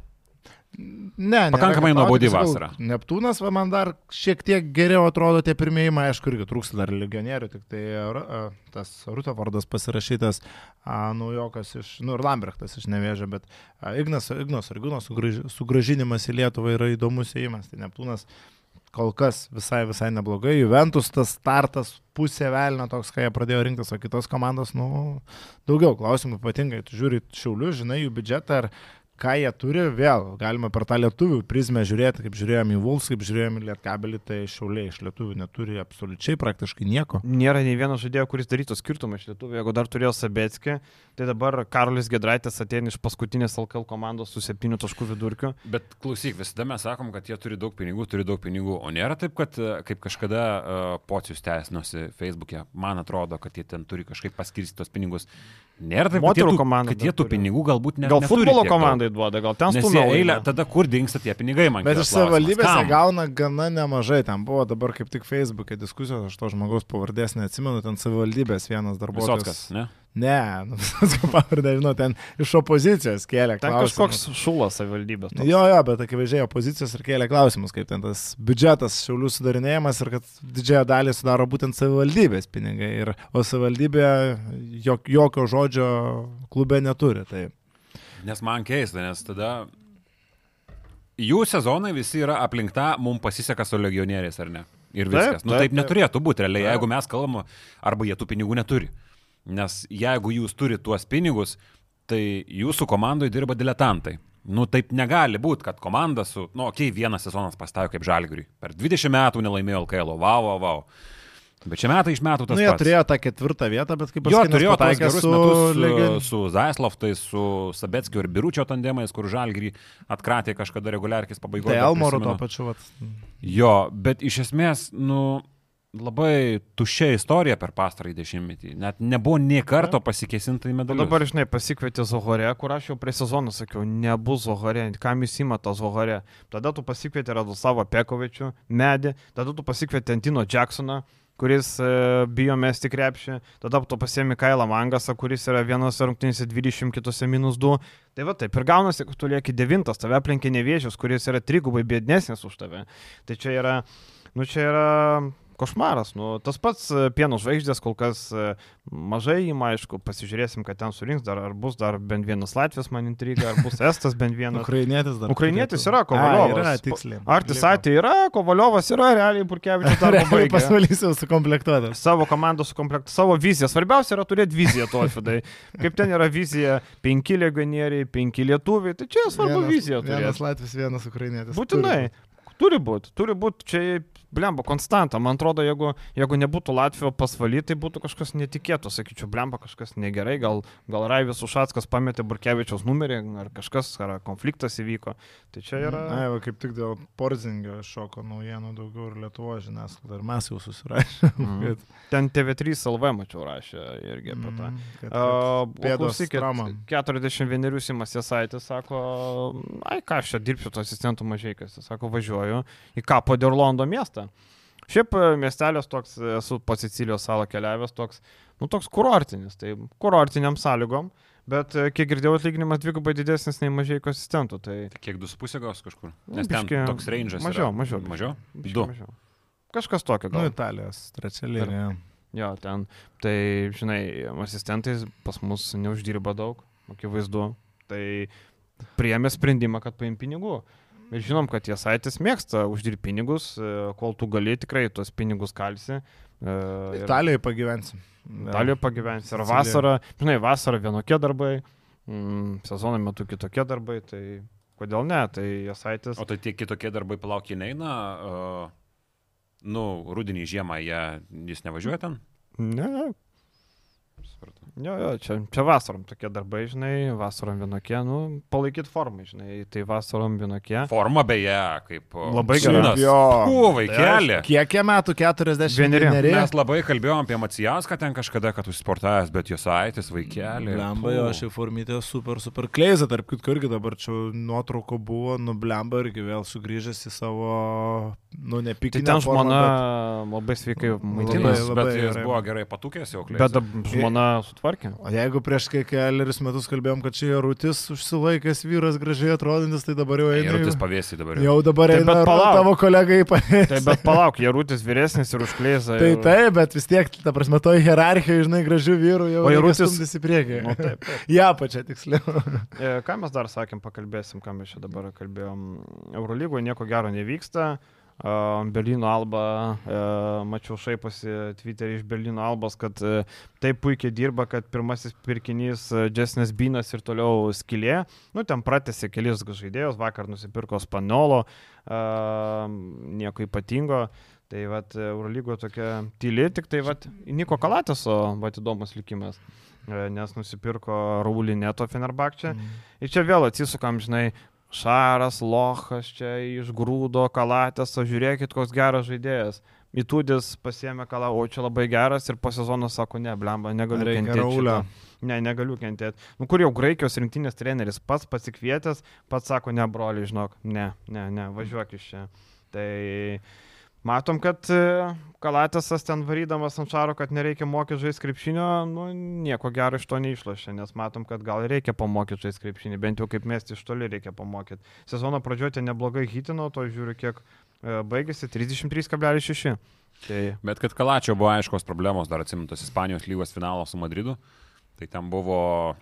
Ne, Pakankamai nuobodi vasara. Neptūnas va, man dar šiek tiek geriau atrodo tie pirmieji, aišku, irgi trūksta dar legionierių, tik tai a, tas Rutavardas pasirašytas, a, naujokas iš, nu ir Lambrechtas iš Nevėžio, bet a, Ignas, Ignos Argūno sugraž, sugražinimas į Lietuvą yra įdomus įėjimas, tai Neptūnas kol kas visai, visai neblogai. Juventus tas startas pusė velnio toks, kai jie pradėjo rinktis, o kitos komandos, nu, daugiau klausimų, ypatingai, tu žiūri šiaulius, žinai jų biudžetą ar ką jie turi, vėl galima per tą lietuvių prizmę žiūrėti, kaip žiūrėjome į Vuls, kaip žiūrėjome į Lietkabelį, tai šiauliai iš lietuvių neturi absoliučiai praktiškai nieko. Nėra nei vieno žaidėjo, kuris darytų skirtumą iš Lietuvų. Jeigu dar turėjo Sabetskį, tai dabar Karolis Gedraitis ateina iš paskutinės LKL komandos su 7 taškų vidurkiu. Bet klausyk, visada mes sakom, kad jie turi daug pinigų, turi daug pinigų, o nėra taip, kad e, kaip kažkada uh, pocius teisinosi Facebook'e, man atrodo, kad jie ten turi kažkaip paskirstyti tos pinigus. Nėra taip, kad jie Moterų tų, komanda kad jie tų turi. pinigų galbūt ne, Gal neturi futbolo tiek daug. komandai duoda, gal ten stumia eilę, tada kur dinksta tie pinigai, man Bet kyla iš savivaldybės gauna gana nemažai. Ten buvo dabar kaip tik Facebook'e diskusijos, aš to žmogaus pavardės neatsimenu, ten savivaldybės vienas darbuotojas. Visockas, ne? Ne, nu, <laughs> pavardę, žinau, ten iš opozicijos kėlė Ten klausimus. kažkoks šulas savivaldybės. toks. Jo, jo, bet akivaizdžiai opozicijos ir kėlė klausimus, kaip ten tas biudžetas šiaulių sudarinėjimas ir kad didžiąją dalį sudaro būtent savivaldybės pinigai. Ir, o savivaldybė jok, jokio žodžio klube neturi. Tai Nes man keista, nes tada jų sezonai visi yra aplinkta, mums pasiseka su legionieriais, ar ne? Ir viskas. Taip, nu, taip, taip, taip taip. neturėtų būti, realiai, Taip. jeigu mes kalbam, arba jie tų pinigų neturi. Nes jeigu jūs turite tuos pinigus, tai jūsų komandoje dirba diletantai. Nu, taip negali būti, kad komanda su, nu, okei, okay, vienas sezonas pastajo kaip žalgriui. Per 20 metų nelaimėjo LKL, wow, wow, wow. Bet čia metai iš metų tas nu, jie pats. turėjo tą ketvirtą vietą, bet kaip Jo, pasakyt, turėjo pataikė gerus su metus su, legion- su Zaisloftais, su Sabetskiu ir Biručio tandemais, kur Žalgrį atkratė kažkada reguliarkis pabaigoje. Tai tuo prisimenu. pačiu. Vat. Jo, bet iš esmės, nu, labai tuščia istorija per pastarąjį dešimtmetį. Net nebuvo nie karto pasikesinta į O medalius. dabar, žinai, pasikvietė Zohore, kur aš jau prie sezono sakiau, nebus Zohore, kam jis įmata Zohore. Tada tu pasikvietė Radoslavą Pekovičių, Medį, tada tu pasikvietė Antino Jacksoną, kuris e, bijo mesti krepšį, tada tu pasiemi Kailą Mangasą, kuris yra vienose rungtynėse 20, kitose minus 2. Tai va taip ir gaunasi, kad tu lieki devintas, tave aplenkė nevėžius, kuris yra trigubai bėdnesnis už tave. Tai čia yra, nu čia yra košmaras. Nu, tas pats e, pieno žvaigždės kol kas e, mažai įma, aišku, pasižiūrėsim, kad ten surinks dar, ar bus dar bent vienas Latvijas, man intriga, ar bus Estas bent <laughs> vienas. Ukrainietis dar. Ukrainietis yra, Kovaliovas. A, Yra, tiksliai. Artis Liko. atė yra, Kovaliovas yra, realiai Burkevičius <laughs> dar pabaigė. pasvalys jau sukomplektuotas. Savo komandą sukomplektuoti, savo viziją. Svarbiausia yra turėti viziją to atvidai. Kaip ten yra vizija, penki legionieriai, penki lietuviai, tai čia svarbu Vienas turėti. Latvis, vienas Ukrainietis. Būtinai. Turi būti, turi būti, čia blemba konstanta. Man atrodo, jeigu, jeigu nebūtų Latvijos pasvaly, tai būtų kažkas netikėto, sakyčiau, blemba kažkas negerai, gal, gal Raivis Ušackas pametė Burkevičiaus numerį, ar kažkas, ar konfliktas įvyko. Tai čia yra... Na, va, kaip tik dėl Porzingio šoko naujienų daugiau ir Lietuvo žiniasklaida. Ir mes jau susirašėme. Mhm. Ten TV3 LV mačiau rašė irgi apie tą. kad, A, o pėdos klausykit, trauma. 41 Simas Jasaitis sako, ai ką aš čia dirbsiu to asistentų mažai, kas sako, važiuoju į Kapo Dirlondo miestą. Šiaip e, miestelis toks, esu po Sicilijos salą keliavęs, toks, nu toks kurortinis, tai kurortiniam sąlygom, bet e, kiek girdėjau atlyginimas dvigubai didesnis nei mažai asistentų. Tai... Kiek 2,5 gaus kažkur? Nu, Nes ten biškį toks range'as. mažiau, yra. mažiau. Mažiau? biškį Du. mažiau. Kažkas tokio Nu, gal. Italijos trečia linija. Jo, ten, tai, žinai, asistentais pas mus neuždirba daug, akivaizdu. Tai priėmė sprendimą, kad paim pinigų. Ir žinom, kad jie saitis mėgsta uždirbti pinigus, e, kol tu gali tikrai tuos pinigus kalsi. e, ir Italijoje pagyvensim. Italijoje pagyvensi. Ir vasarą, žinai, vasarą vienokie darbai, mm, sezono metu kitokie darbai, tai kodėl ne, tai jie saitis. O tai tie kitokie darbai palauk, jie neina, uh, nu, rudenį žiemą jie, jis nevažiuoja ten? Ne, ne, Supratau. Jo, jo, čia, čia vasarom tokie darbai, žinai, vasarom vienokie, nu, palaikyti formą, žinai, tai vasarom vienokie. Forma beje, kaip... o, Labai gera. sūnas. Jo. O, vaikeli. Kiek jie metų? 40 Vieneri. Mes labai kalbėjom apie Macijauską ten kažkada, kad užsportavęs, bet jos aitis vaikelį. Blemba, jo, ši formytė super, super kleiza, tarp kitko irgi dabar čia nuotrauko buvo, nu blemba irgi vėl sugrįžęs į savo, nu, Tai nepikinę ten formą, žmona bet- labai sveikai maitinasi. Bet, jis gerai. buvo gerai patukęs jau klėjęs. Bet dab- žmona sutvarkė. O jeigu prieš kai keliarius metus kalbėjom, kad čia Jarutis užsilaikęs vyras gražiai atrodantis, tai dabar jau eina. Eirutis Jau, pavėsi dabar. jau. jau dabar Tai eina palauk. tavo kolegai į pavėsį. Tai bet palauk, Jarutis vyresnis ir užkleisa. Tai taip, bet vis tiek, ta prasme, toj hierarchijoje, žinai, gražių vyrų jau O Jarutis- į priekį. Nu, taip, taip. <laughs> Ja, pačia tiksliau. <laughs> E, Ką mes dar sakėm, pakalbėsim, ką mes čia dabar kalbėjom. Eurolygoje nieko gero nevyksta. Berlyno Alba, e, mačiau šaiposi Twitterį iš Berlyno Albos, kad e, taip puikiai dirba, kad pirmasis pirkinys e, Jesnes Binas ir toliau skilė. Nu, ten pratęsė kelis žaidėjus, vakar nusipirko Spanolo, nieko ypatingo. Tai vad Eurolygoje tokia tyli, tik tai vad Niko Kalateso, vad įdomus likimas, nes nusipirko Raulineto Fenerbakčią. Ir čia vėl atsisukam, žinai, Šaras, Lochas čia iš grūdo, kalatės, o žiūrėkit, koks geras žaidėjas. Įtūdis pasiemė kalą, o čia labai geras ir po sezono sako, ne, blemba, negaliu Reikia kentėti. Ne, negaliu kentėti. Nu, kur jau Graikijos rinktinės treneris pats pasikvietęs, pats sako, ne, broli, žinok, ne, ne, ne, važiuok iš čia. Tai matom, kad e, Kalatėsas ten varydamas ant šaro, kad nereikia mokyti žaisti krepšinio, nu, nieko gero iš to neišlošia, nes matom, kad gal reikia pamokyti žaisti krepšinį, bent jau kaip mesti iš toli reikia pamokyti. Sezono pradžioje neblogai hitino, to žiūriu, kiek e, baigėsi 33,6. Tai Bet kad Kalačio buvo aiškos problemos, dar atsimintos Ispanijos lygos finalo su Madridu. Tai ten buvo,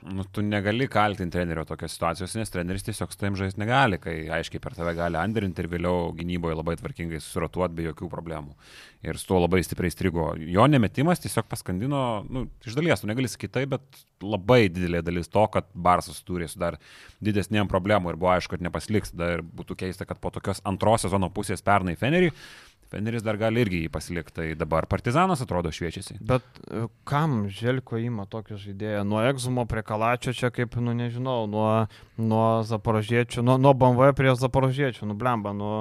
nu, tu negali kaltinti trenerio tokios situacijos, nes treneris tiesiog su taim žaisti negali, kai aiškiai per tave gali anderinti ir vėliau gynyboje labai tvarkingai susiratuoti be jokių problemų. Ir su tuo labai stipriai strigo. Jo nemetimas tiesiog paskandino, nu, iš dalies, tu negali sakyti taip, bet labai didelė dalis to, kad Barsas turi su dar didesnėm problemų ir buvo aišku, kad nepasliks. Dar būtų keista, kad po tokios antros sezono pusės pernai Fenerį, Feneris dar gali irgi jį pasilikti. Tai dabar Partizanas atrodo šviečiasi. Bet e, kam Želko įma tokį žaidėją? Nuo Egzumo prie Kalačio čia kaip, nu nežinau, nuo, nuo Zaporožiečių, nuo, nuo BMW prie Zaporožiečių, nu blemba, nu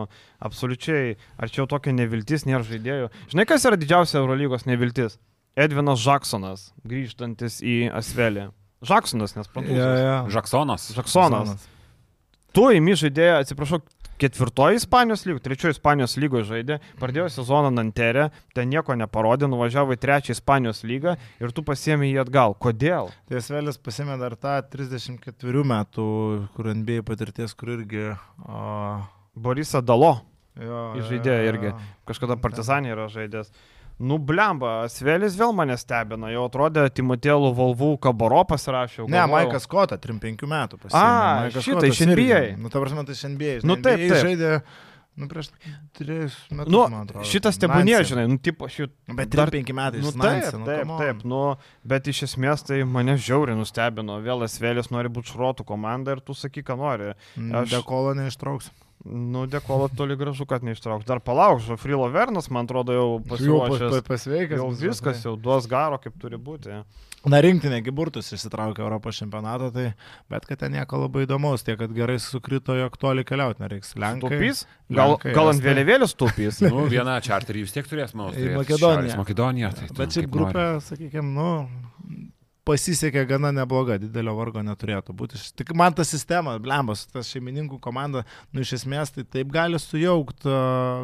absoliučiai, ar čia jau tokia neviltis nėra žaidėjų. Žinai, kas yra didžiausia Eurolygos neviltis? Edvinas Žaksonas, grįžtantis į Asvelį. Žaksonas, nes prancūzas. Ja, ja. Žaksonas. Žaksonas. Tu įmi žaidėją, atsiprašau, ketvirtoji Ispanijos lygoje, trečioji Ispanijos lygoje žaidė, pradėjo sezoną Nanterė, ten nieko neparodė, nuvažiavo į trečią Ispanijos lygą ir tu pasiemi jį atgal. Kodėl? Tai Svelis pasimė dar tą 34 metų, kur NBA patirties, kur irgi... O, Borisa Dalo, jo, Žaidėja irgi. kažkada Partizanė yra žaidęs. Nu, blemba, Svelis vėl mane stebina, jau atrodė Timotėlų Volvų Kabaro pasirašė. jau Ne, galvojau- Maikas Kota, 35 metų pasiėmė. A, Kotas iš NBA. Nu, ta prasme, tai iš NBA. Nu, taip, NBA taip. žaidė, nu, prieš 3 metus, Nu, atrodo. šitas tebūnė, žinai, nu, tipo, šit... Bet dar- 35 metai Nu, taip, nu, taip, taip, nu, bet iš esmės tai mane žiauriai nustebino. Vėl Esvėlis nori būti šrotų komanda ir tu sakyk, ką nori. Mm, aš- Dekolo neištrauks. Nu, dėkolo toli gražu, kad neištrauks. Dar palauk, Žofrilo Vernas, man atrodo, jau pasiruošęs. pasveikas. Jau viskas, jau duos garo, kaip turi būti. Na, rinktinė Giburtus išsitraukė Europos čempionatą, tai bet kad ten nieko labai įdomaus, tiek kad gerai sukrito, jog toli keliauti nereiks. Lenkai. Taupys? Gal, Lenkai, gal ant vėliavėlės taupys? Nu, vieną čarterį vis tiek turės, manau. Makedoniją. Šiaurės Makedonija. Tai Bet šiaip grupė, sakykime, nu, pasisekė gana nebloga, didelio vargo neturėtų būti. Tik man ta sistema, blembas, tas šeimininkų komanda, nu iš esmės tai taip gali sujaukti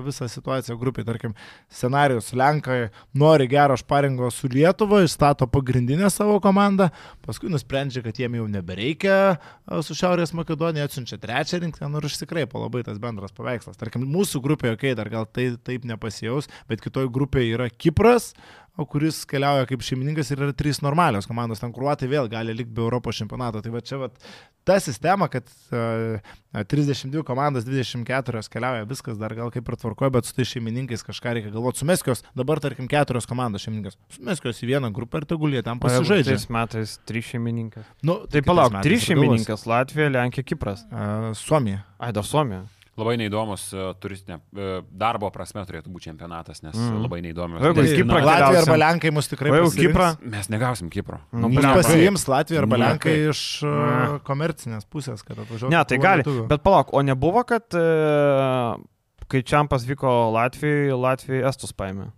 visą situaciją grupiai. Tarkim, scenarius Lenkai nori gero šparingo su Lietuva, išstato pagrindinę savo komandą, paskui nusprendžia, kad jiem jau nebereikia su Šiaurės Makedonija, atsiunčia trečią rinktinę nu, ir išsikraipo labai tas bendras paveikslas. Tarkim, mūsų grupėje, okei, okay, dar gal tai taip nepasijaus, bet kitoj grupėje yra Kipras, o kuris keliauja kaip šeimininkas ir yra trys normalios komandos, ten kruotai vėl gali likti be Europos čempionato. Tai va čia va ta sistema, kad uh, 32 komandos, 24 keliauja, viskas dar gal kaip ir tvarkoja, bet su tai šeimininkais kažką reikia galvoti. Sumeskos, dabar tarkim keturios komandos šeimininkas, sumeskos į vieną grupę ir tegul jie tam pasižaidžia. Tais metais trys šeimininkas. Nu, tai palauk, trys šeimininkas - Latvija, Lenkija, Kipras. Uh, Suomija. Ai, dar Suomija. Labai neįdomus uh, turistinė uh, darbo prasme turėtų būti čempionatas, nes mm. labai neįdomus. Jeigu Tai, Kiprą Latvija arba Lenkai mus tikrai pasirinks. Mes negausim Kipro. Nu, Mus pasiims Latvija arba. Lenkai iš uh, Ne. komercinės pusės, kad atvažiuotų. Ne, tai gali. lietuvių. Bet palauk, o nebuvo, kad e, kai Čiampas vyko Latvijai, Latvijai Estus paėmė?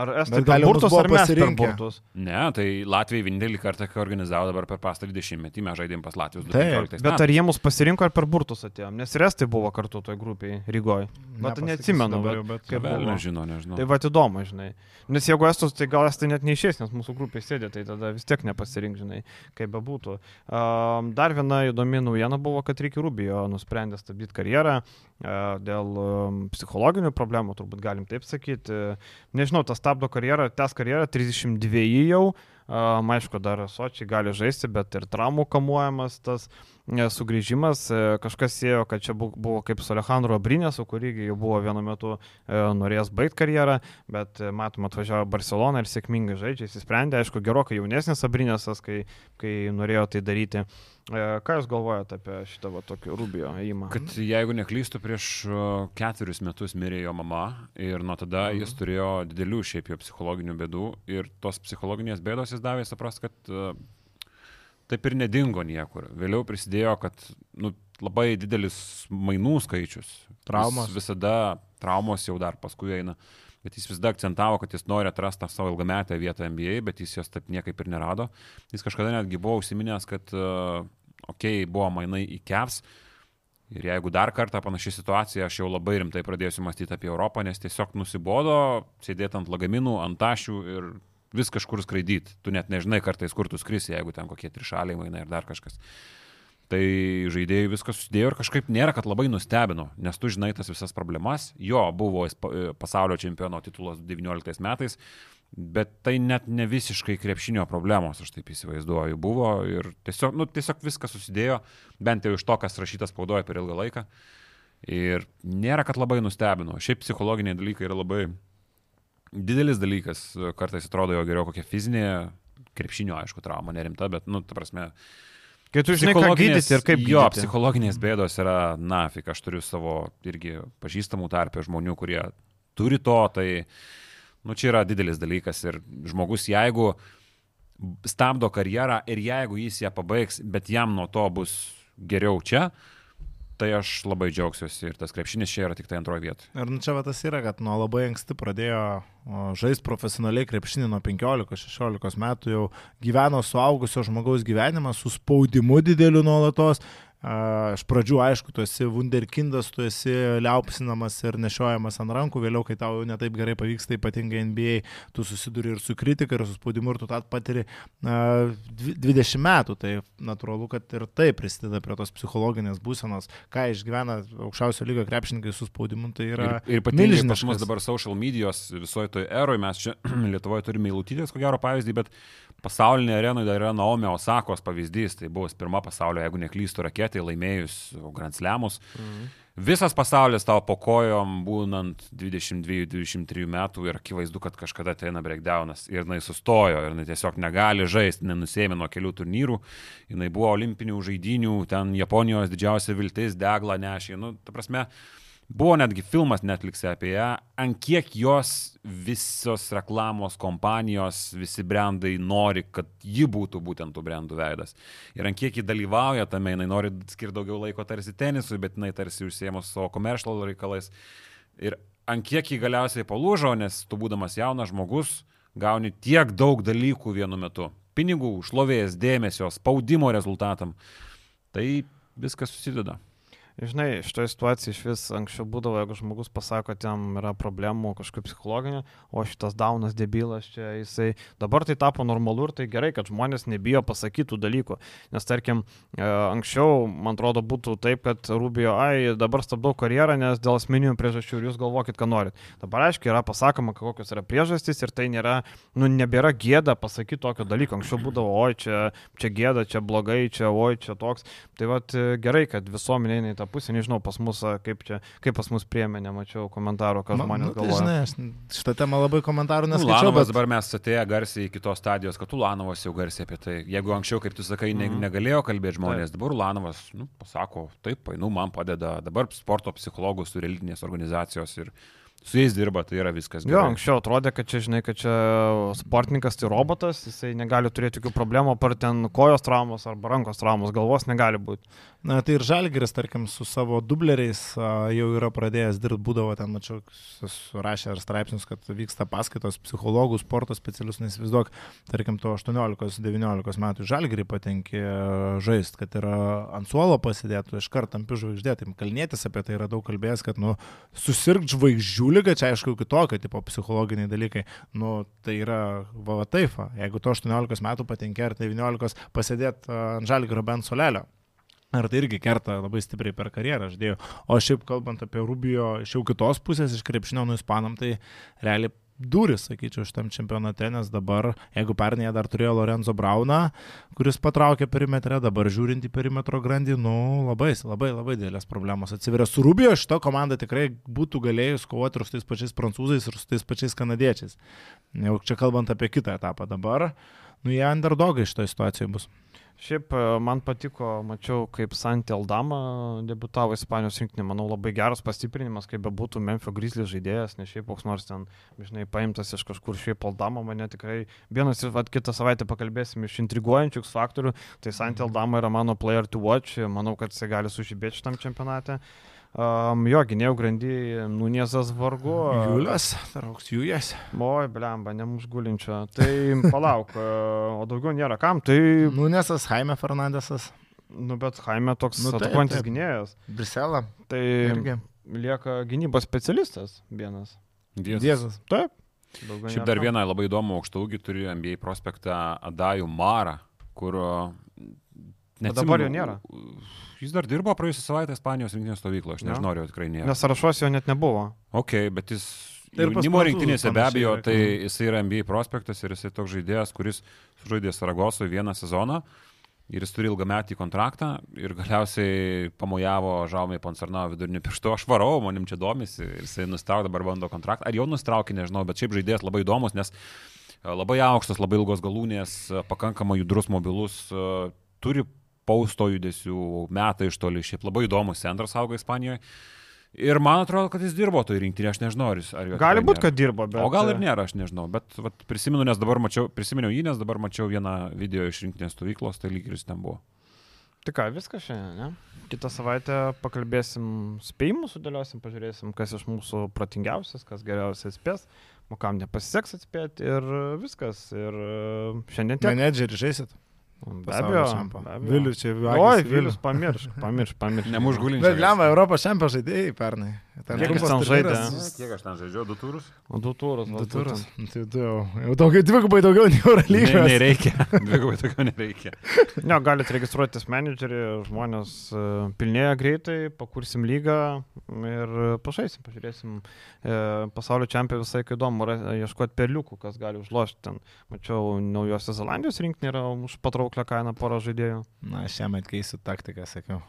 Ar Estai per burtus, ar mes per burtus? Ne, tai Latvijai vienintelį kartą, kai organizavo dabar per pastarį dešimtmetį, mes žaidėm pas Latvijos Taip, 2015 Bet ar jie mus pasirinko, ar per burtus atėjom? Nes ir Estai buvo kartu toj grupiai Rygoje. Bet Nepasakysiu neatsimenu, dabar bet bet kaip Vėl nežinau, nežinau. Tai va įdomu, žinai. Nes jeigu estus, tai gal estai net neišės, nes mūsų grupė sėdė, tai tada vis tiek nepasirink, žinai, kaip bebūtų. Um, dar viena įdomi naujiena buvo, kad Reikia Rubijo nusprendė stabdyti karjerą uh, dėl um, psichologinių problemų, turbūt galim taip sakyti. Nežinau, tas stabdo karjerą, tas karjerą 32 jau. Um, aišku, dar sočiai gali žaisti, bet ir traumų kamuojamas tas e, sugrįžimas. E, Kažkas siejo, kad čia bu- buvo kaip su Alejandro Brinėsu, kurį jau buvo vienu metu e, norėjęs baigti karjerą, bet matom, atvažiavo Barcelona ir sėkmingai žaidžia, jis įsprendė, aišku, gerokai jaunesnis Abrinėsas, kai, kai norėjo tai daryti. Ką Jūs galvojate apie šitą va, tokį Rubio įimą? Kad jeigu neklystu, prieš ketverius metus mirė jo mama ir nuo tada Mhm. jis turėjo didelių šiaip jo psichologinių bėdų ir tos psichologinės bėdos jis davė supras, kad taip ir nedingo niekur. Vėliau prisidėjo, kad nu, labai didelis mainų skaičius. Traumos. Jis visada traumos jau dar paskui eina. Bet jis visada akcentavo, kad jis nori atrasti tą savo ilgametę vietą NBA, bet jis jos taip niekaip ir nerado. Jis kažkada netgi buvo užsiminęs, kad, uh, okay, buvo mainai į Kevs. Ir jeigu dar kartą panaši situacija, aš jau labai rimtai pradėsiu mąstyti apie Europą, nes tiesiog nusibodo sėdėti ant lagaminų, ant tašių ir vis kažkur skraidyti. Tu net nežinai kartais, kur tu skrisi, jeigu ten kokie trišaliai mainai ir dar kažkas. Tai žaidėjai viskas susidėjo ir kažkaip nėra, kad labai nustebino, nes tu žinai tas visas problemas. Jo, buvo pasaulio čempiono titulas 19 metais, bet tai net ne visiškai krepšinio problemos, aš taip įsivaizduoju, buvo ir tiesiog, nu, tiesiog viskas susidėjo, bent jau iš to, kas rašytas spaudoje per ilgą laiką. Ir nėra, kad labai nustebino. Šiaip psichologiniai dalykai yra labai didelis dalykas, kartais atrodo jo geriau kokia fizinė, krepšinio, aišku, trauma, nerimta, bet, nu, ta prasme, Kai tu žinai, ką gydyti ir kaip Jo, gydyti. psichologinės bėdos yra, na, fik, aš turiu savo irgi pažįstamų tarpę žmonių, kurie turi to, tai, nu, čia yra didelis dalykas ir žmogus, jeigu stabdo karjerą ir jeigu jis ją pabaigs, bet jam nuo to bus geriau čia, tai aš labai džiaugsiuosi ir tas krepšinis čia yra tik tai antroji vieta. Ir nu čia va tas yra, kad nuo labai anksti pradėjo žaisti profesionaliai krepšinį nuo 15-16 metų, jau gyveno suaugusio žmogaus gyvenimą su spaudimu dideliu nuolatos. Iš pradžių, aišku, tu esi wunderkindas, tu esi liaupsinamas ir nešiojamas ant rankų, vėliau, kai tau jau netaip gerai pavyksta, ypatingai NBA, tu susiduri ir su kritika, ir su spaudimu, ir tu tą patiri a, dvi- 20 metų. Tai natūralu, kad ir tai prisideda prie tos psichologinės būsenos, ką išgyvena aukščiausio lygio krepšininkai su spaudimu, tai yra Ir, ir ypatingai pas mus dabar social medijos visoje toje eroje, mes čia <clears throat> Lietuvoje turime įlutytės, ko gero pavyzdį, bet pasaulinėje arenoje dar yra Naomi Osakos pavyzdys, tai buvo pirma pasaulio, jeigu neklystu, raketai laimėjus Grand Slamus. Mhm. Visas pasaulis tau po kojom būnant 22-23 metų ir akivaizdu, kad kažkada ateina breakdownas ir jinai sustojo ir jinai tiesiog negali žaisti, nenusėmė nuo kelių turnyrų, jinai buvo olimpinių žaidinių, ten Japonijos didžiausia viltis, deglą nešė, nu, ta prasme, Buvo netgi filmas Netflix'e apie ją, ant kiek jos visos reklamos kompanijos, visi brandai nori, kad ji būtų būtent tų brandų veidas. Ir ant kiek ji dalyvauja tame, jinai nori skirti daugiau laiko tarsi tenisui, bet jinai tarsi užsiemos savo komercial reikalais. Ir ant kiek ji galiausiai palūžo, nes tu būdamas jaunas žmogus gauni tiek daug dalykų vienu metu. pinigų, šlovės, dėmesio, spaudimo rezultatam. Tai viskas susideda. Žinai, šitoje situacijoje iš vis anksčiau būdavo, jeigu žmogus pasako, jam yra problemų kažkokių psichologinių, o šitas daunas debilas čia jisai. Dabar tai tapo normalu ir tai gerai, kad žmonės nebijo pasakytų dalykų. Nes tarkim, e, anksčiau, man atrodo, būtų taip, kad Rubio, ai, dabar stabdau karjerą, nes dėl asmeninių priežasčių ir jūs galvokit, ką norit. Dabar aiškiai yra pasakoma, kokios yra priežastys ir tai nėra, nu, nebėra gėda pasakyti tokio dalyko. Anksčiau būdavo, oi, čia, čia gėda, čia blogai, čia, oi, čia toks. Tai vad gerai, kad visuomenė eina į tą pusę, nežinau, pas mus, kaip, čia, kaip pas mus priemė, nemačiau komentarų, ką žmonės nu, tai, galvoja. Žinai, aš šitą temą labai komentarų neskaičiau. Ulanovas bet... dabar mes atėję garsiai iki tos stadijos, kad Ulanovas jau garsiai apie tai. Jeigu anksčiau, kaip tu sakai, ne, mhm. negalėjo kalbėti žmonės, taip. dabar Ulanovas nu, pasako, taip, nu, man padeda, dabar sporto psichologų su religinės organizacijos ir su jais dirba, tai yra viskas. Gerai. Jo, anksčiau atrodė, kad čia, žinai, kad čia sportininkas tai robotas, jisai negali turėti jokių problemų, par ten kojos traumos arba rankos traumos, galvos negali būti. Na tai ir Žalgiris, tarkim, su savo dubleriais jau yra pradėjęs dirbti, būdavo ten, mačiau, surašę ar straipsnius, kad vyksta paskaitos psichologų, sporto specialistų, nesivizduok, tarkim, to 18-19 metų Žalgirį patenkė žaisti, kad yra ant suolo pasidėtų, iš karto tampi žvaigždė, tai kalnėtis apie tai yra daug kalbėjęs, kad, nu, susirgt žvaigždžių lyga, čia aišku, kitokio tipo psichologiniai dalykai, nu, tai yra va taip, jeigu to 18 metų patenkė ar 19 pasėdėt ant Žalgirio bent solelio. Ar tai irgi kerta labai stipriai per karjerą, aš dėjau. O šiaip kalbant apie Rubio iš jau kitos pusės, iš krepšinio nu ispanam, tai realiai duris, sakyčiau, šitam čempionate, nes dabar, jeigu pernėje dar turėjo Lorenzo Brauną, kuris patraukė perimetrę, dabar žiūrint į perimetro grandį, nu, labai, labai, labai didelės problemos atsiveria. Su Rubio šito komanda tikrai būtų galėjus kovoti ir su tais pačiais prancūzais, ir su tais pačiais kanadiečiais. Jau čia kalbant apie kitą etapą dabar, nu, jie underdogai šitoje situacijoje bus. Šiaip e, man patiko, mačiau, kaip Santi Aldama debutavo Ispanijos rinktinė, manau, labai geras pastiprinimas, kaip bebūtų Memphis Grizzly žaidėjas, ne šiaip koks nors ten, žinai, paimtas iš kažkur, šiaip Aldama mane tikrai, vienas ir kitą savaitę pakalbėsim iš intriguojančių faktorių, tai Santi mhm. Aldama yra mano player to watch, manau, kad jisai gali sužibėti šitam čempionate. Um, jo, gynėjau grandį Nuniezas vargu. Julius, trauks Julius. Oi, blemba, nemušgulinčio. Tai palauk, <laughs> o daugiau nėra kam. Tai... Nuniezas, Jaime Fernandesas. Nu, bet Jaime toks nu, atakuojantis gynėjas. Briselą. Tai irgi. lieka gynybos specialistas vienas. Diezas. Taip. Daugiau Šiaip dar vieną labai įdomų aukštaugį turi NBA prospektą Adajų Marą, kur... Net dabar jo nėra. Jis dar dirbo praėjusią savaitę Ispanijos rinktinės stovykloje, aš nežinau, jo tikrai nėra. Nes sąrašuose jo net nebuvo. Ok, bet jis jaunimo rinktinėse be abejo, tai jisai yra NBA prospektas ir jisai toks žaidėjas, kuris žaidė Saragosoje vieną sezoną ir jis turi ilgametį kontraktą ir galiausiai pamojavo Žaumai Ponsarnavo viduriniu pirštu, aš varau, manim čia domisi ir jisai nustraukė, dabar bando kontraktą. Ar jau nustraukė, nežinau, bet šiaip žaidėjas labai įdomus, nes e, labai aukštas, labai ilgos galūnės, e, pakankamai judrus, mobilus, e, turi pausto judesių, metą iš toli, šiaip labai įdomus centras auga Ispanijoje. Ir man atrodo, kad jis dirbo toj rinktinė, aš nežinau, ar jis... Ar Gali būti, kad dirbo, bet... O gal ir nėra, aš nežinau, bet vat, prisimenu, nes dabar mačiau, prisiminiau jį, nes dabar mačiau vieną video iš rinktinės stovyklos, tai lyg ir jis ten buvo. Tai ką, viskas šiandien, ne? Kitą savaitę pakalbėsim spėjimus, sudėliosim, pažiūrėsim, kas iš mūsų protingiausias, kas geriausiai spės, o kam nepasiseks atspėti ir viskas. Ir šiandien tiek. Menedžerį žaisit. Be abejo, Vilius čia Vilius. Oi, Vilius, <laughs> pamiršk, pamiršk, pamiršk. Nemužgulinti. Bet lemba, Europos čempionų žaidėjai pernai. Ten Kiek jis ten žaidė? Kiek aš ten žaidžiau? Du turus? O du turus. Du turus. Tai du jau. Jau daugiau, dvigubai daugiau nei Eurolygos. Ne, nereikia. <laughs> dvigubai daugiau nereikia. <laughs> ne, galite registruotis menedžerį, žmonės uh, pilnėja greitai, pakursim lygą ir pažaisim, pažiūrėsim. Uh, pasaulio čempionai visai įdomu, ieškoti perliukų, kas gali užlošti ten. Mačiau, Naujosios Zelandijos rinkinį yra už patrauklę kainą poro žaidėjų. Na, šiame atkeisiu taktiką, sakiau.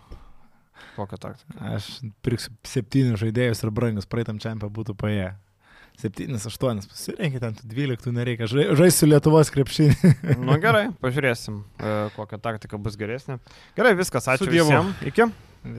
Kokią taktiką? Aš pirksiu septynis žaidėjus ir brangius, praeitam čempionui būtų paėję. 7-8, pasirinkite ant 12, nereikia, žaisiu Lietuvos krepšinį. <laughs> nu gerai, pažiūrėsim, e, kokia taktika bus geresnė. Gerai, viskas, ačiū visiems. Iki.